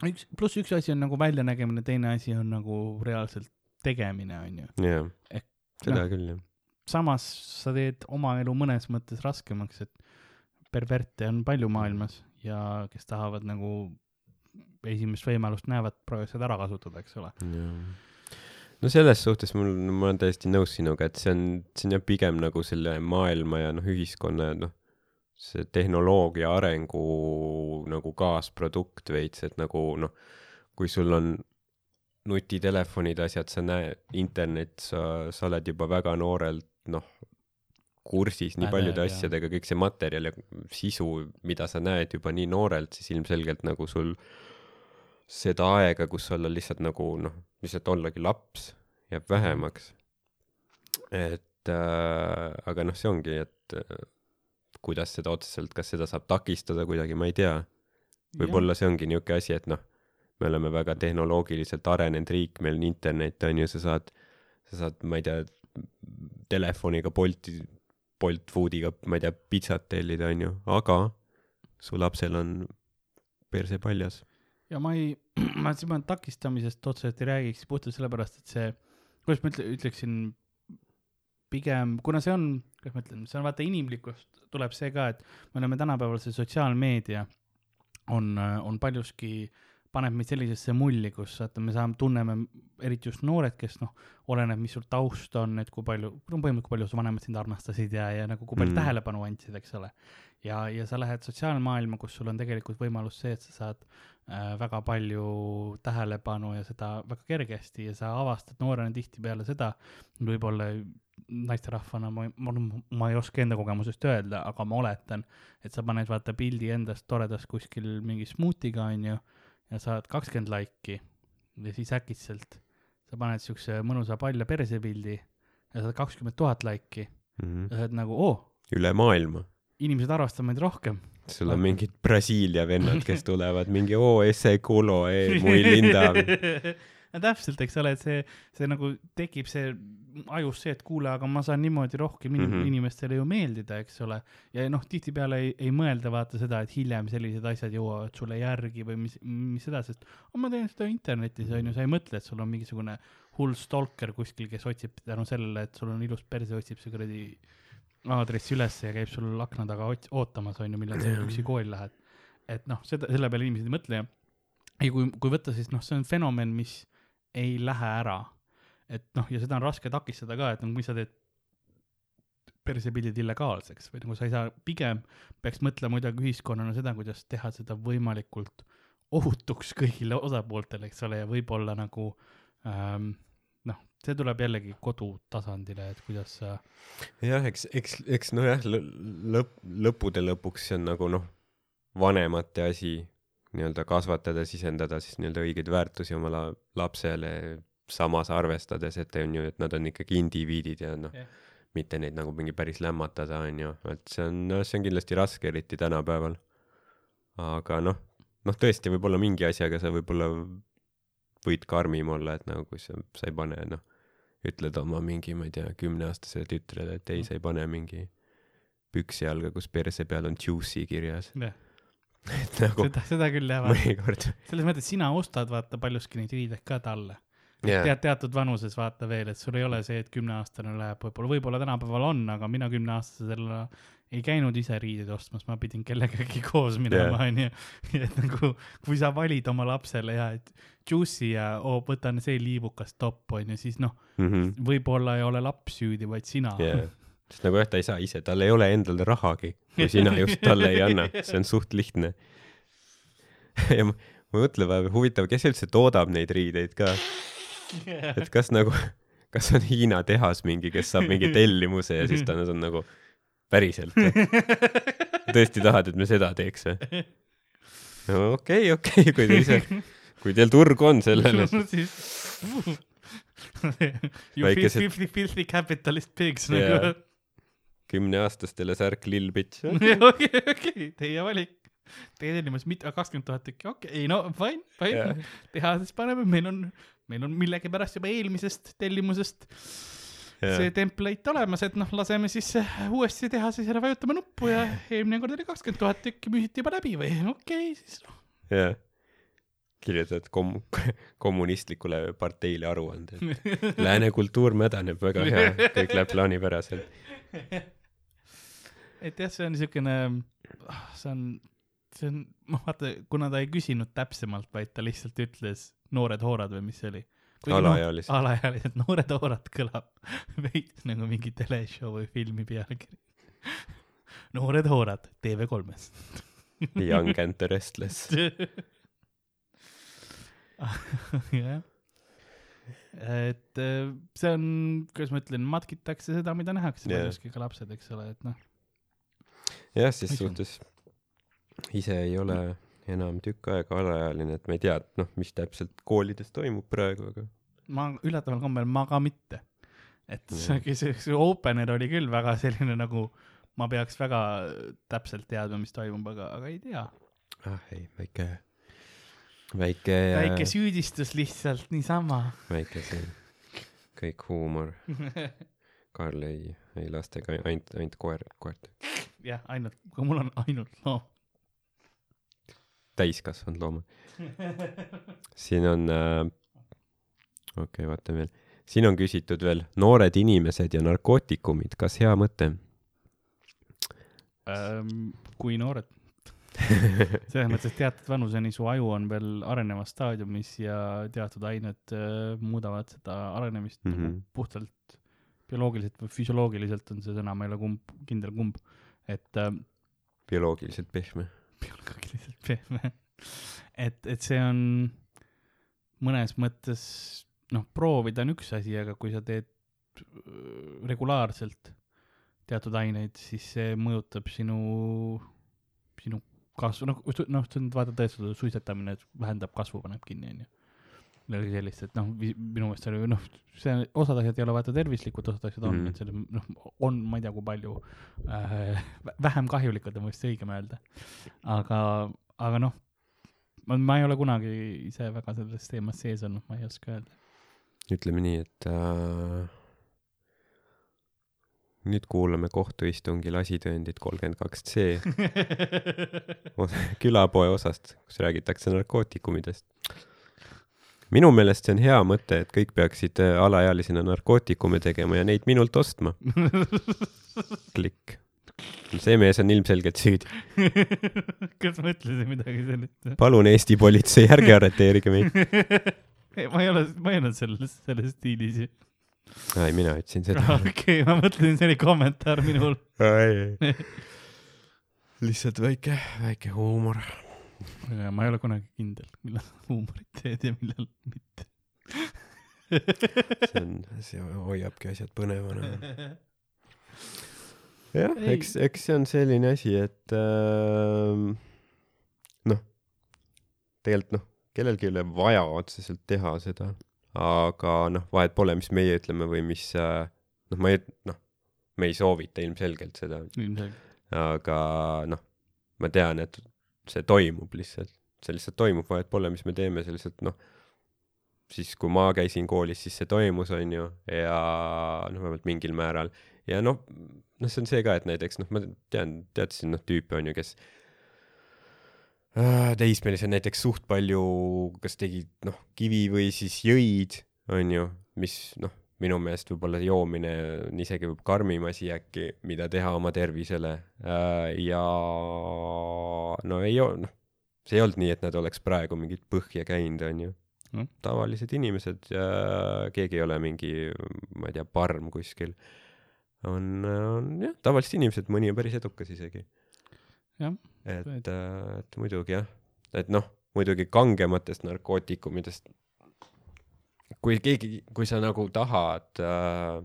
üks, pluss üks asi on nagu väljanägemine, teine asi on nagu reaalselt tegemine, on ju. jah seda noh. küll jah. Samas sa teed oma elu mõnes mõttes raskemaks, et perverte on palju maailmas ja kes tahavad nagu esimest võimalust näevad, proovivad seda ära kasutada, eks ole. no selles suhtes mul, ma olen täiesti nõus sinuga, et see on, see on jah pigem nagu selle maailma ja noh, ühiskonna ja noh, see tehnoloogia arengu nagu kaasprodukt veits, et nagu noh, kui sul on nutitelefonid, asjad, sa näed, internet, sa, sa oled juba väga noorelt noh, kursis nii paljude jah. asjadega, kõik see materjal ja sisu, mida sa näed juba nii noorelt, siis ilmselgelt nagu sul seda aega, kus olla lihtsalt nagu noh, lihtsalt ollagi laps, jääb vähemaks. et äh, aga noh, see ongi, et äh, kuidas seda otseselt, kas seda saab takistada kuidagi, ma ei tea. võib-olla see ongi niisugune asi, et noh, me oleme väga tehnoloogiliselt arenenud riik, meil on internet on ju, sa saad, sa saad, ma ei tea, telefoniga Bolti, Bolt Foodiga, ma ei tea, pitsat tellida on ju, aga su lapsel on perse paljas. ja ma ei, *clears throat* ma siin takistamisest otseselt ei räägiks puhtalt sellepärast, et see, kuidas ma ütle, ütleksin, pigem, kuna see on kuidas ma ütlen, see on vaata inimlikust tuleb see ka, et me oleme tänapäeval see sotsiaalmeedia on, on paljuski paneb meid sellisesse mulli, kus vaata, me saame, tunneme, eriti just noored, kes noh, oleneb, mis sul taust on, et kui palju, no põhimõtteliselt kui palju su vanemad sind armastasid ja, ja nagu kui palju Mm. tähelepanu andsid, eks ole. ja, ja sa lähed sotsiaalmaailma, kus sul on tegelikult võimalus see, et sa saad äh, väga palju tähelepanu ja seda väga kergesti ja sa avastad noorena tihtipeale seda, võib-olla naisterahvana ma, ma, ma ei oska enda kogemusest öelda, aga ma oletan, et sa paned vaata pildi endast toredast kuskil mingi smuutiga onju ja saad kakskümmend laiki ja siis äkitselt sa paned siukse mõnusa palja persepildi ja saad kakskümmend tuhat laiki mm. ja sa oled nagu oo, üle maailma. inimesed armastavad meid rohkem. sul on mingid Brasiilia vennad, kes *laughs* tulevad mingi oo, esse culo, *laughs* muy linda. no täpselt, eks ole, et see, see nagu tekib see ajus see, et kuule, aga ma saan niimoodi rohkem mm. -hmm. inimestele ju meeldida, eks ole. ja noh, tihtipeale ei, ei mõelda vaata seda, et hiljem sellised asjad jõuavad sulle järgi või mis, mis seda, sest ma teen seda internetis onju, sa ei mõtle, et sul on mingisugune hull stalker kuskil, kes otsib tänu sellele, et sul on ilus perse, otsib see kuradi aadressi ülesse ja käib sul akna taga ootamas onju, millal sa üksi kooli lähed. et noh, seda, selle peale inimesed ei mõtle ja ei, kui, kui võtta, siis noh, see on fenomen, mis ei lähe ära. Et noh, ja seda on raske takistada ka, et no kui sa teed persepildid illegaalseks või nagu sa ei saa, pigem peaks mõtlema muidugi ühiskonnana seda, kuidas teha seda võimalikult ohutuks kõigile osapooltele, eks ole, ja võib-olla nagu ähm, noh, see tuleb jällegi kodutasandile, et kuidas sa jah, eks, eks, eks nojah, lõpp, lõppude lõpuks see on nagu noh, vanemate asi nii-öelda kasvatada, sisendada siis nii-öelda õigeid väärtusi oma la lapsele, samas arvestades, et on ju, et nad on ikkagi indiviidid ja noh Jah., mitte neid nagu mingi päris lämmatada, on ju, et see on, noh, see on kindlasti raske, eriti tänapäeval. aga noh, noh tõesti, võib-olla mingi asjaga sa võib-olla võid karmim olla, et nagu kui sa, sa ei pane, noh, ütled oma mingi, ma ei tea, kümneaastasele tütrele, et ei, sa ei pane mingi püksi jalga, kus perse peal on juicy kirjas. jah, *laughs* et nagu seda, seda küll jah, mõnikord. selles mõttes sina ostad vaata paljuski neid riideid ka talle jaa, tead teatud vanuses vaata veel, et sul ei ole see, et kümneaastane läheb võib-olla, võib-olla tänapäeval on, aga mina kümneaastasena ei käinud ise riideid ostmas, ma pidin kellegagi *laughs* koos minema, onju. *laughs* et nagu, kui sa valid oma lapsele ja, et juicy ja oo, võtan see liibukas topp onju, siis noh, võib-olla ei ole laps süüdi, vaid sina jaa. sest nagu jah, ta ei saa ise, tal ei ole endal rahagi, kui sina just talle ei anna, see on suht lihtne. *laughs* ja ma, ma mõtlen vahepeal, huvitav, kes üldse toodab neid riideid ka, *laughs* et kas nagu, kas on Hiina tehas mingi, kes saab mingi tellimuse ja siis ta on nagu päriselt *laughs* tõesti tahad, et me seda teeks või? no okei okay,, okei okay,, kui te ise, kui teil turgu on sellele, *laughs* siis You Väikesed- filthy, filthy capitalist pigs Jaa. nagu. kümneaastastele särk lill bitch. okei, okei, teie valik. Teie tellimus mitte kakskümmend tuhat tükki, okei, no fine, fine yeah.. tehases paneme, meil on, meil on millegipärast juba eelmisest tellimusest see template olemas, et noh, laseme siis uuesti tehases ja vajutame nuppu ja eelmine kord oli kakskümmend tuhat tükki, müüsiti juba läbi või okei okay,, siis noh. jah. kirjutad kom-, *laughs* kommunistlikule parteile aruande, *laughs* et lääne kultuur mädaneb väga hea, kõik läheb plaanipäraselt. et jah, see on niisugune, see on, see on, noh vaata, kuna ta ei küsinud täpsemalt, vaid ta lihtsalt ütles noored hoorad või mis see oli. Alaealised. alaealised, *laughs* noored hoorad kõlab *laughs* veits nagu mingi teleshow või filmi pealkiri. *laughs* noored hoorad TV3-s. Young and the Restless. jah. et äh, see on, kuidas ma ütlen, matkitakse seda, mida nähakse Jah. paljuski ka lapsed, eks ole, et noh. jah, ses Mis on? Ise ei ole enam tükk aega alaealine, et ma ei tea, et noh, mis täpselt koolides toimub praegu, aga ma üllataval kombel ma ka mitte. et see, see, see opener oli küll väga selline nagu ma peaks väga täpselt teadma, mis toimub, aga, aga ei tea. ah ei, väike, väike, väike süüdistus lihtsalt niisama. väike see kõik huumor. *laughs* Karl ei, ei lastega ainult, ainult koer, koert, jah, ainult, kui mul on ainult loom täiskasvanud loomad. *laughs* siin on äh,, okei okay,, vaata veel, siin on küsitud veel noored inimesed ja narkootikumid, kas hea mõte? ähm, kui noored *laughs* selles mõttes, teatud vanuseni su aju on veel arenevas staadiumis ja teatud ained äh, muudavad seda arenemist mm -hmm. Puhtalt bioloogiliselt või füsioloogiliselt on see sõna, ma ei ole kumb, kindel kumb, et äh, bioloogiliselt pehme. Bioloogiliselt pehme. et, et see on mõnes mõttes, noh, proovida on üks asi, aga kui sa teed öö, regulaarselt teatud aineid, siis see mõjutab sinu, sinu kasvu, noh, noh, see on vaata tõestatud, suitsetamine vähendab kasvu, paneb kinni, onju. Midagi sellist, et noh, minu meelest oli, noh, see, osad asjad ei ole vaata tervislikud, osad asjad on mm. -hmm. et see noh, on, ma ei tea, kui palju äh,, vähem kahjulikud on vist õigem öelda. aga, aga noh, ma, ma ei ole kunagi ise väga selles teemas sees olnud, ma ei oska öelda. ütleme nii, et äh, nüüd kuulame kohtuistungil asitõendit kolmkümmend kaks C *laughs* külapoe osast, kus räägitakse narkootikumidest. Minu meelest see on hea mõte, et kõik peaksid äh, alaealisena narkootikume tegema ja neid minult ostma. *laughs* klikk. see mees on ilmselgelt süüdi. *laughs* kas ma ütlesin midagi sellist? palun Eesti politsei, ärge arreteerige meid. *laughs* ma ei ole, ma ei olnud selles, selles stiilis ju. ei, mina ütlesin seda. okei, ma mõtlesin, see oli kommentaar minul. lihtsalt väike, väike huumor. Ma ei ole kunagi kindel, millal *laughs* huumorit teed ja millal mitte. see on, see hoiabki asjad põnevana. *laughs* jah, Ei. eks, eks see on selline asi, et ähm, noh, tegelikult noh, kellelgi ei ole vaja otseselt teha seda, aga noh, vahet pole, mis meie ütleme või mis äh, noh, ma ei, noh, me ei soovita ilmselgelt seda, ilmselgelt. aga noh, ma tean, et see toimub lihtsalt, see lihtsalt toimub, vahet pole, mis me teeme, see lihtsalt noh, siis kui ma käisin koolis, siis see toimus, onju, ja noh, vähemalt mingil määral. Ja noh, noh, see on see ka, et näiteks noh, ma tean, teadsin noh tüüpe onju, kes äh, teismelised näiteks suht palju kas tegid noh kivi või siis jõid, onju, mis noh, minu meelest võib-olla joomine on isegi võib karmim asi äkki, mida teha oma tervisele äh, ja no ei o- noh, see ei olnud nii, et nad oleks praegu mingit põhja käinud, onju Mm. tavalised inimesed ja keegi ei ole mingi, ma ei tea, parm kuskil. on, on jah, tavalised inimesed, mõni on päris edukas isegi. Et et muidugi jah, et noh, muidugi kangematest narkootikumidest, kui keegi, kui sa nagu tahad äh,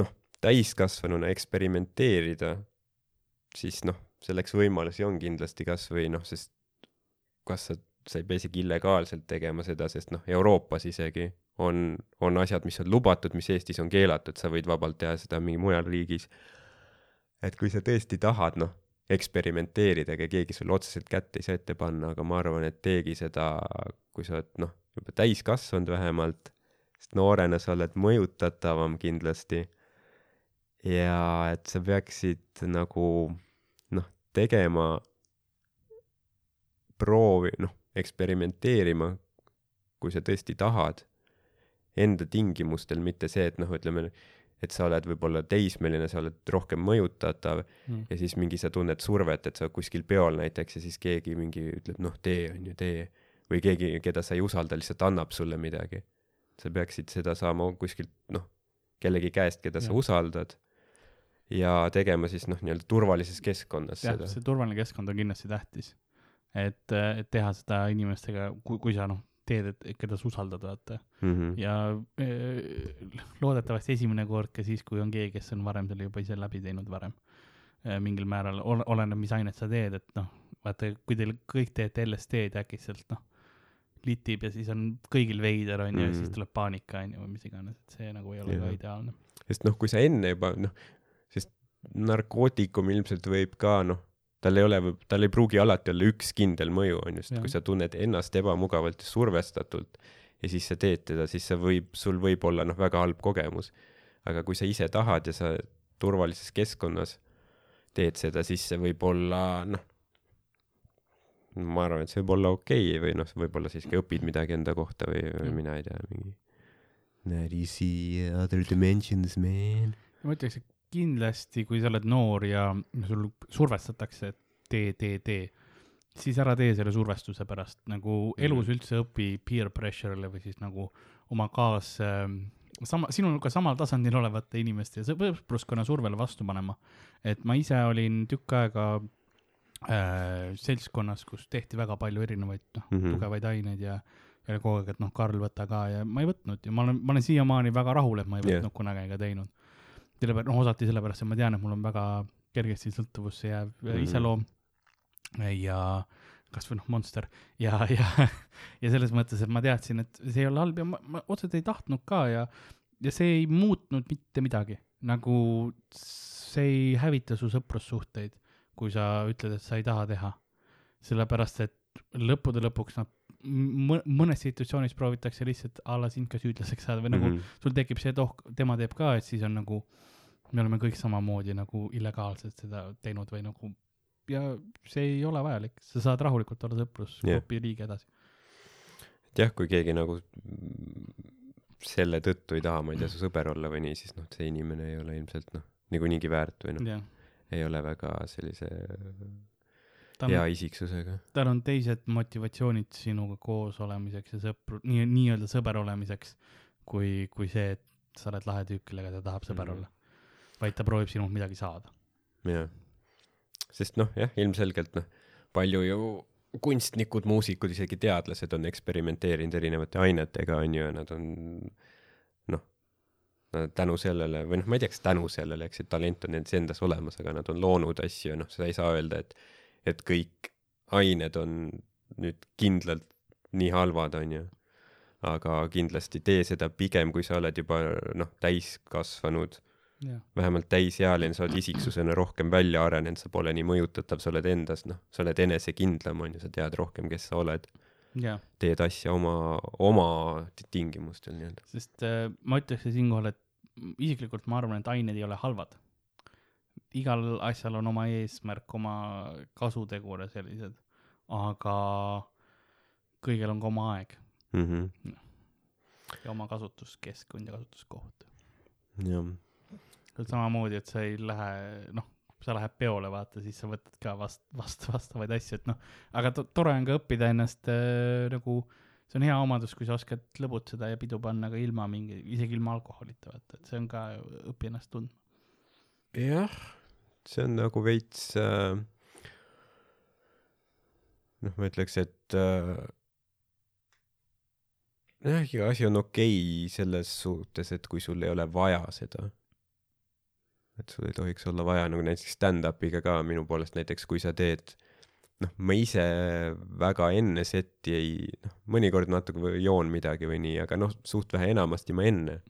noh, täiskasvanuna eksperimenteerida, siis noh, selleks võimalusi on kindlasti kasvõi noh, sest kas sa, sa ei pea isegi illegaalselt tegema seda, sest noh, Euroopas isegi on, on asjad, mis on lubatud, mis Eestis on keelatud, sa võid vabalt teha seda mingi mujal riigis. et kui sa tõesti tahad, noh, eksperimenteerida, ega keegi sulle otseselt kätt ei saa ette panna, aga ma arvan, et teegi seda, kui sa oled noh, juba täiskasvanud vähemalt, sest noorena sa oled mõjutatavam kindlasti. ja et sa peaksid nagu noh, tegema, proovi, noh, eksperimenteerima, kui sa tõesti tahad, enda tingimustel, mitte see, et noh, ütleme, et sa oled võib-olla teismeline, sa oled rohkem mõjutatav Mm. ja siis mingi sa tunned survet, et sa kuskil peol näiteks ja siis keegi mingi ütleb, noh, tee on ju, tee. Või keegi, keda sa ei usalda, lihtsalt annab sulle midagi. sa peaksid seda saama kuskilt, noh, kellegi käest, keda sa Jah. usaldad ja tegema siis noh, nii-öelda turvalises keskkonnas jah, seda. see turvaline keskkond on kindlasti tähtis. et, et teha seda inimestega, kui, kui sa noh, teed, et keda sa usaldad, vaata. Mm -hmm. ja eh, loodetavasti esimene kord ka siis, kui on keegi, kes on varem selle juba ise läbi teinud varem. mingil määral, oleneb, mis ainet sa teed, et noh, vaata, kui teil kõik teete LSD-d ja äkki sealt noh, litib ja siis on kõigil veider onju mm. ja siis tuleb paanika onju või mis iganes, et see nagu ei ole ka Jah. ideaalne. sest noh, kui sa enne juba noh, sest narkootikum ilmselt võib ka noh, tal ei ole, tal ei pruugi alati olla üks kindel mõju on ju, sest kui sa tunned ennast ebamugavalt ja survestatult ja siis sa teed teda, siis sa võib, sul võib olla noh, väga halb kogemus. aga kui sa ise tahad ja sa turvalises keskkonnas teed seda, siis see võib olla noh, ma arvan, et see võib olla okei okay, või noh, võib-olla siiski õpid midagi enda kohta või, või Jah. mina ei tea, mingi Now you see other dimensions, man? ma ütleks, et kindlasti, kui sa oled noor ja sul survestatakse, et tee, tee, tee, siis ära tee selle survestuse pärast, nagu elus üldse õpi peer pressure'ile või siis nagu oma kaas äh,, sama, sinuga samal tasandil olevate inimeste ja sõpruskonna survele vastu panema. et ma ise olin tükk aega äh, seltskonnas, kus tehti väga palju erinevaid, noh mm. -hmm., tugevaid aineid ja ja kogu aeg, et noh, Karl, võta ka ja ma ei võtnud ja ma olen, ma olen siiamaani väga rahul, et ma ei Jah. võtnud yeah. kunagi ega teinud. sellepärast, noh, osati sellepärast, et ma tean, et mul on väga kergesti sõltuvusse jääv mm. -hmm. iseloom ja kasvõi noh, Monster ja, ja, ja selles mõttes, et ma teadsin, et see ei ole halb ja ma, ma otseselt ei tahtnud ka ja, ja see ei muutnud mitte midagi, nagu see ei hävita su sõprussuhteid, kui sa ütled, et sa ei taha teha. sellepärast, et lõppude lõpuks nad mõ- mõnes situatsioonis proovitakse lihtsalt a la sind ka süüdlaseks saada või nagu Mhm. sul tekib see, et oh, tema teeb ka, et siis on nagu, me oleme kõik samamoodi nagu illegaalselt seda teinud või nagu ja see ei ole vajalik, sa saad rahulikult olla sõprusgrupi yeah. liige edasi. et jah, kui keegi nagu mm, selle tõttu ei taha, ma ei tea, su sõber olla või nii, siis noh, see inimene ei ole ilmselt noh, niikuinii väärt või noh, jah, ei ole väga sellise tal hea isiksusega. tal on teised motivatsioonid sinuga koos olemiseks ja sõpru-, nii, nii-öelda sõber olemiseks, kui, kui see, et sa oled lahe tüüp, kellega ta tahab sõber Mhm. olla. vaid ta proovib sinult midagi saada. jah, sest noh, jah, ilmselgelt noh, palju ju kunstnikud, muusikud, isegi teadlased on eksperimenteerinud erinevate ainetega, on ju, ja nad on noh, tänu sellele või noh, ma ei tea, kas tänu sellele, eks see talent on nendes endas olemas, aga nad on loonud asju ja noh, seda ei saa öelda, et, et kõik ained on nüüd kindlalt nii halvad, on ju. aga kindlasti tee seda pigem, kui sa oled juba noh, täiskasvanud jah, vähemalt täisealine, sa oled isiksusena rohkem välja arenenud, sa pole nii mõjutatav, sa oled endas, noh, sa oled enesekindlam, on ju, sa tead rohkem, kes sa oled, teed asja oma, oma tingimustel nii-öelda. sest äh, ma ütleks siinkohal, et isiklikult ma arvan, et ained ei ole halvad. igal asjal on oma eesmärk, oma kasutegur ja sellised, aga kõigil on ka oma aeg mm. -hmm. ja oma kasutuskeskkond ja kasutuskoht. jah, samamoodi, et sa ei lähe, noh, sa lähed peole, vaata, siis sa võtad ka vast-, vast-, vastavaid asju, et noh, aga to- tore on ka õppida ennast äh, nagu, see on hea omadus, kui sa oskad lõbutseda ja pidu panna ka ilma mingi, isegi ilma alkoholita, vaata, et see on ka, õpi ennast tundma. jah, see on nagu veits äh, noh, ma ütleks, et äh, jah, iga asi on okei okay selles suhtes, et kui sul ei ole vaja seda. et sul ei tohiks olla vaja nagu näiteks stand-up'iga ka minu poolest näiteks, kui sa teed noh, ma ise väga enne setti ei, noh, mõnikord natuke joon midagi või nii, aga noh, suht vähe, enamasti ma enne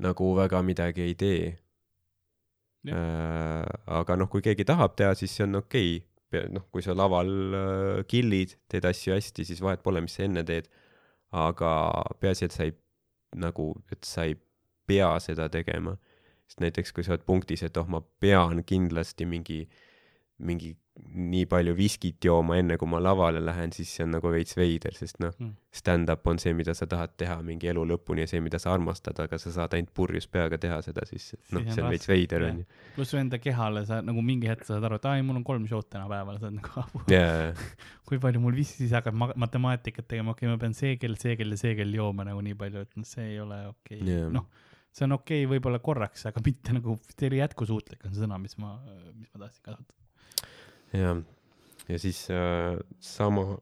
nagu väga midagi ei tee Äh, aga noh, kui keegi tahab teha, siis see on okei okay.. noh, kui sa laval äh, kill'id, teed asju hästi, siis vahet pole, mis sa enne teed. aga peaasi, et sa ei nagu, et sa ei pea seda tegema. sest näiteks, kui sa oled punktis, et oh, ma pean kindlasti mingi, mingi nii palju viskit jooma, enne kui ma lavale lähen, siis see on nagu veits veider, sest noh Mm. stand-up on see, mida sa tahad teha mingi elu lõpuni ja see, mida sa armastad, aga sa saad ainult purjus peaga teha seda, siis noh, see on veits veider onju. pluss su enda kehale sa nagu mingi hetk saad aru, et aa ei, mul on kolm shot'i täna päeval, sa oled nagu abu, jaa, *laughs* kui palju mul vist siis hakkab ma- matemaatikat tegema, okei okay,, ma pean see kell, see kell ja see kell jooma nagu nii palju, et noh, see ei ole okei okay. Jah. noh, see on okei okay, võib-olla korraks, aga mitte nagu, see oli jätkusuutlik on sõna, mis ma, mis ma tahtsin kasutada. jah. ja siis äh, sama,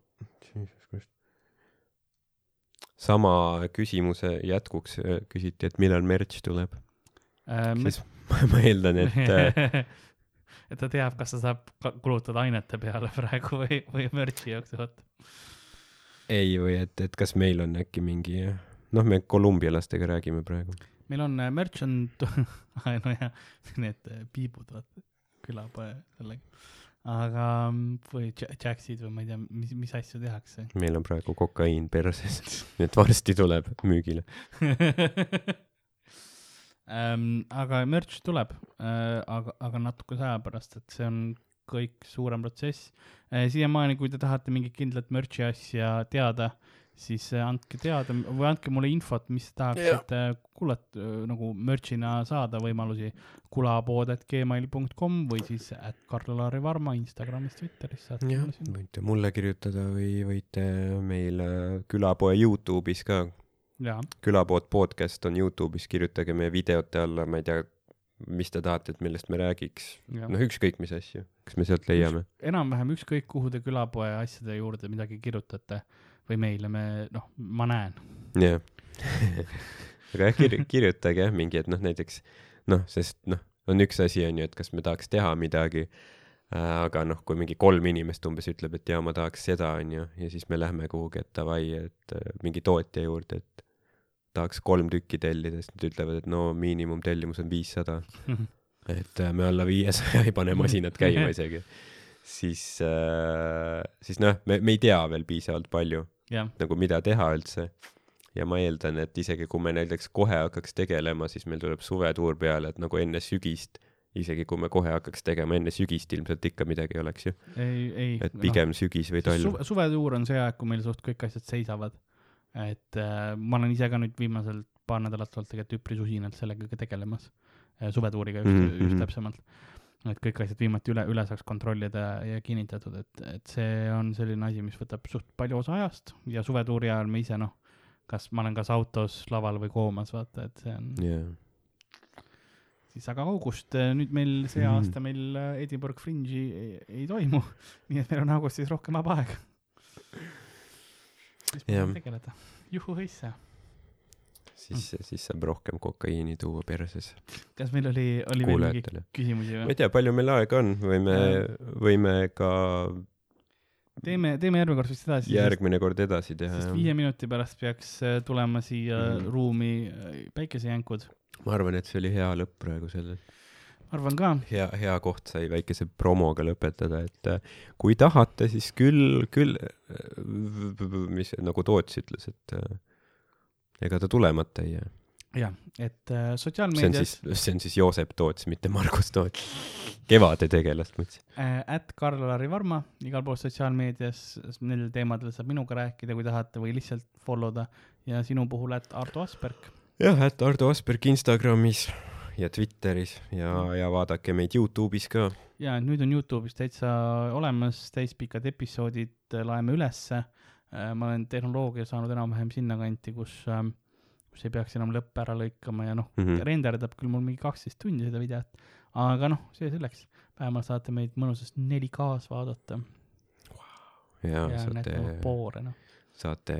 sama küsimuse jätkuks äh, küsiti, et millal merch tuleb, Äh, siis *laughs* ma, ma eeldan, et äh, *laughs* et ta teab, kas ta saab kulutada ainete peale praegu või, või mürtsi jooksu, vot. ei või et, et kas meil on äkki mingi, noh, me kolumbialastega räägime praegu. meil on äh, merch on, *laughs* nojah, need äh, piibud, vaata, külapoe sellega. Aga mm, või Ja- Jacksid või ma ei tea, mis, mis asju tehakse. meil on praegu kokaiin perses, nii et varsti tuleb müügile. ähm,. aga merch tuleb äh,, aga, aga natukese aja pärast, et see on kõik suurem protsess äh,. siiamaani, kui te tahate mingit kindlat merch'i asja teada, siis äh, andke teada või andke mulle infot, mis tahaksite kuulata, nagu merch'ina saada võimalusi kulapood.gmail.com või siis at Karl-Lari Varma Instagramis, Twitteris saate jah, võite mulle kirjutada või võite meil külapoe Youtube'is ka. külapood podcast on Youtube'is, kirjutage meie videote alla, ma ei tea, mis te tahate, et millest me räägiks. noh, ükskõik mis asju, kas me sealt leiame. enam-vähem ükskõik, kuhu te külapoe asjade juurde midagi kirjutate või meile, me, noh, ma näen. jah *laughs* aga jah, kir-, kirjutage jah, mingi, et noh, näiteks noh, sest noh, on üks asi, on ju, et kas me tahaks teha midagi äh,, aga noh, kui mingi kolm inimest umbes ütleb, et jaa, ma tahaks seda, on ju, ja siis me lähme kuhugi, et davai, et äh, mingi tootja juurde, et tahaks kolm tükki tellida, siis nad ütlevad, et no miinimumtellimus on viissada. *laughs* et äh, me alla viiesaja ei pane masinat käima *laughs* isegi. siis äh,, siis noh, me, me ei tea veel piisavalt palju nagu mida teha üldse ja ma eeldan, et isegi kui me näiteks kohe hakkaks tegelema, siis meil tuleb suvetuur peale, et nagu enne sügist, isegi kui me kohe hakkaks tegema enne sügist, ilmselt ikka midagi ei oleks ju. ei, ei. et pigem no, sügis või talv su. suvetuur on see aeg, kui meil suht kõik asjad seisavad. et äh, ma olen ise ka nüüd viimasel paar nädalat olnud tegelikult üpris usinalt sellega tegelemas äh,, suvetuuriga just mm, -hmm. just täpsemalt. Et kõik asjad viimati üle, üle saaks kontrollida ja kinnitatud, et, et see on selline asi, mis võtab suht palju osa ajast ja suvetuuri ajal me ise noh kas ma olen kas autos, laval või koomas, vaata, et see on yeah. siis aga august, äh, nüüd meil see mm. aasta meil äh, Edinburgh Fringe'i ei, ei toimu, *laughs* nii et meil on augustis rohkem vaba aega. siis saame tegeleda, juhu-hõissa siis siis saab rohkem kokaiini tuua perses. kas meil oli, oli veel mingi küsimusi või? ma ei tea, palju meil aega on, võime, võime ka teeme, teeme järgmine kord vist edasi. järgmine kord edasi teha, jah. viie minuti pärast peaks äh, tulema siia mm. ruumi äh, päikesejänkud. ma arvan, et see oli hea lõpp praegu sellel. arvan ka. hea, hea koht sai väikese promoga lõpetada, et äh, kui tahate, siis küll, küll, mis nagu Toots ütles, et ega ta tulemata ei jää jah, et äh, sotsiaalmeedias. see on siis, Joosep Toots, mitte Margus Toots. kevade tegelast mõtlesin äh,. at Karl-Lari Varma igal pool sotsiaalmeedias, nendel teemadel saab minuga rääkida, kui tahate, või lihtsalt follow da ja sinu puhul at Ardo Asperg. jah, at Ardo Asperg Instagramis ja Twitteris ja, ja vaadake meid Youtube'is ka. ja nüüd on Youtube'is täitsa olemas täispikad episoodid, laeme ülesse. Äh, ma olen tehnoloogia saanud enam-vähem sinnakanti, kus äh, kus ei peaks enam lõppe ära lõikama ja noh mm -hmm., renderdab küll mul mingi kaksteist tundi seda videot, aga noh, see selleks, vähemalt saate meid mõnusasti 4K-s vaadata wow.. ja, ja saate, noh. saate,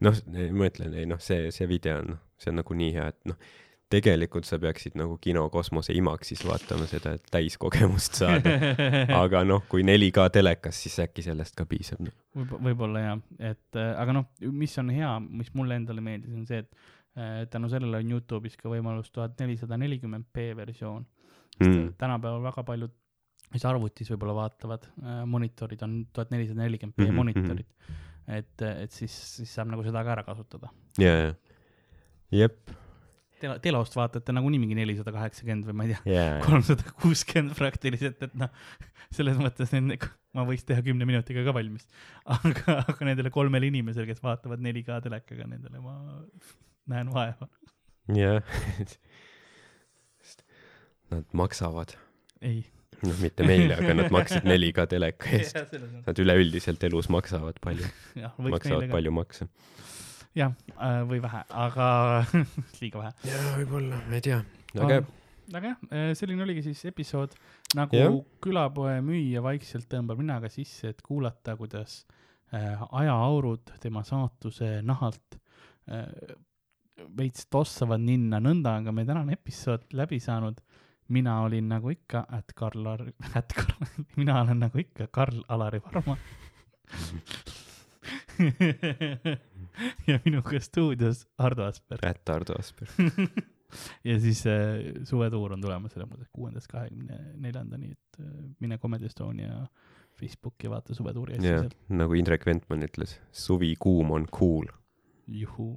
noh, ma ütlen, ei noh, see, see video on, noh, see on nagu nii hea, et noh, tegelikult sa peaksid nagu kino Kosmose IMAX-is vaatama seda, et täiskogemust saada. *laughs* aga noh, kui 4K telekas, siis äkki sellest ka piisab no.. võib, võib-olla jah, et äh, aga noh, mis on hea, mis mulle endale meeldis, on see, et äh, tänu sellele on Youtube'is ka võimalus tuhat nelisada nelikümmend p versioon mm.. tänapäeval väga paljud, mis arvutis võib-olla vaatavad äh,, monitorid on tuhat nelisada nelikümmend p mhm, monitorid mm. -hmm. et, et siis, siis saab nagu seda ka ära kasutada. ja, ja, jep tele, telost vaatate nagunii mingi nelisada kaheksakümmend või ma ei tea yeah., kolmsada kuuskümmend praktiliselt, et noh, selles mõttes need, ma võiks teha kümne minutiga ka valmis. aga, aga nendele kolmele inimesele, kes vaatavad 4K telekaga, nendele ma näen vaeva. jah Nad maksavad. ei noh, mitte meile, aga nad maksid 4K teleka *laughs* eest. Nad üleüldiselt elus maksavad palju, maksavad palju makse jah, äh, või vähe, aga *laughs* liiga vähe. jaa, võib-olla, ma ei tea, aga aga jah, äh, selline oligi siis episood, nagu ja. külapoe müüja vaikselt tõmbab ninaga sisse, et kuulata, kuidas äh, ajaaurud tema saatuse nahalt äh, veits tossavad ninna, nõnda on ka meie tänane episood läbi saanud. mina olin nagu ikka, et Karl, *laughs* et Karl, mina olen nagu ikka Karl-Alari Varma *laughs* *laughs* ja minuga stuudios Ardo Asperg. ätt Ardo Asperg *laughs* ja siis äh, suvetuur on tulemas selles mõttes kuuendast kahekümne neljandani, et äh, mine Comedy Estonia Facebooki vaata suvetuuri asju seal. nagu Indrek Ventman ütles, suvi kuum on cool. juhuu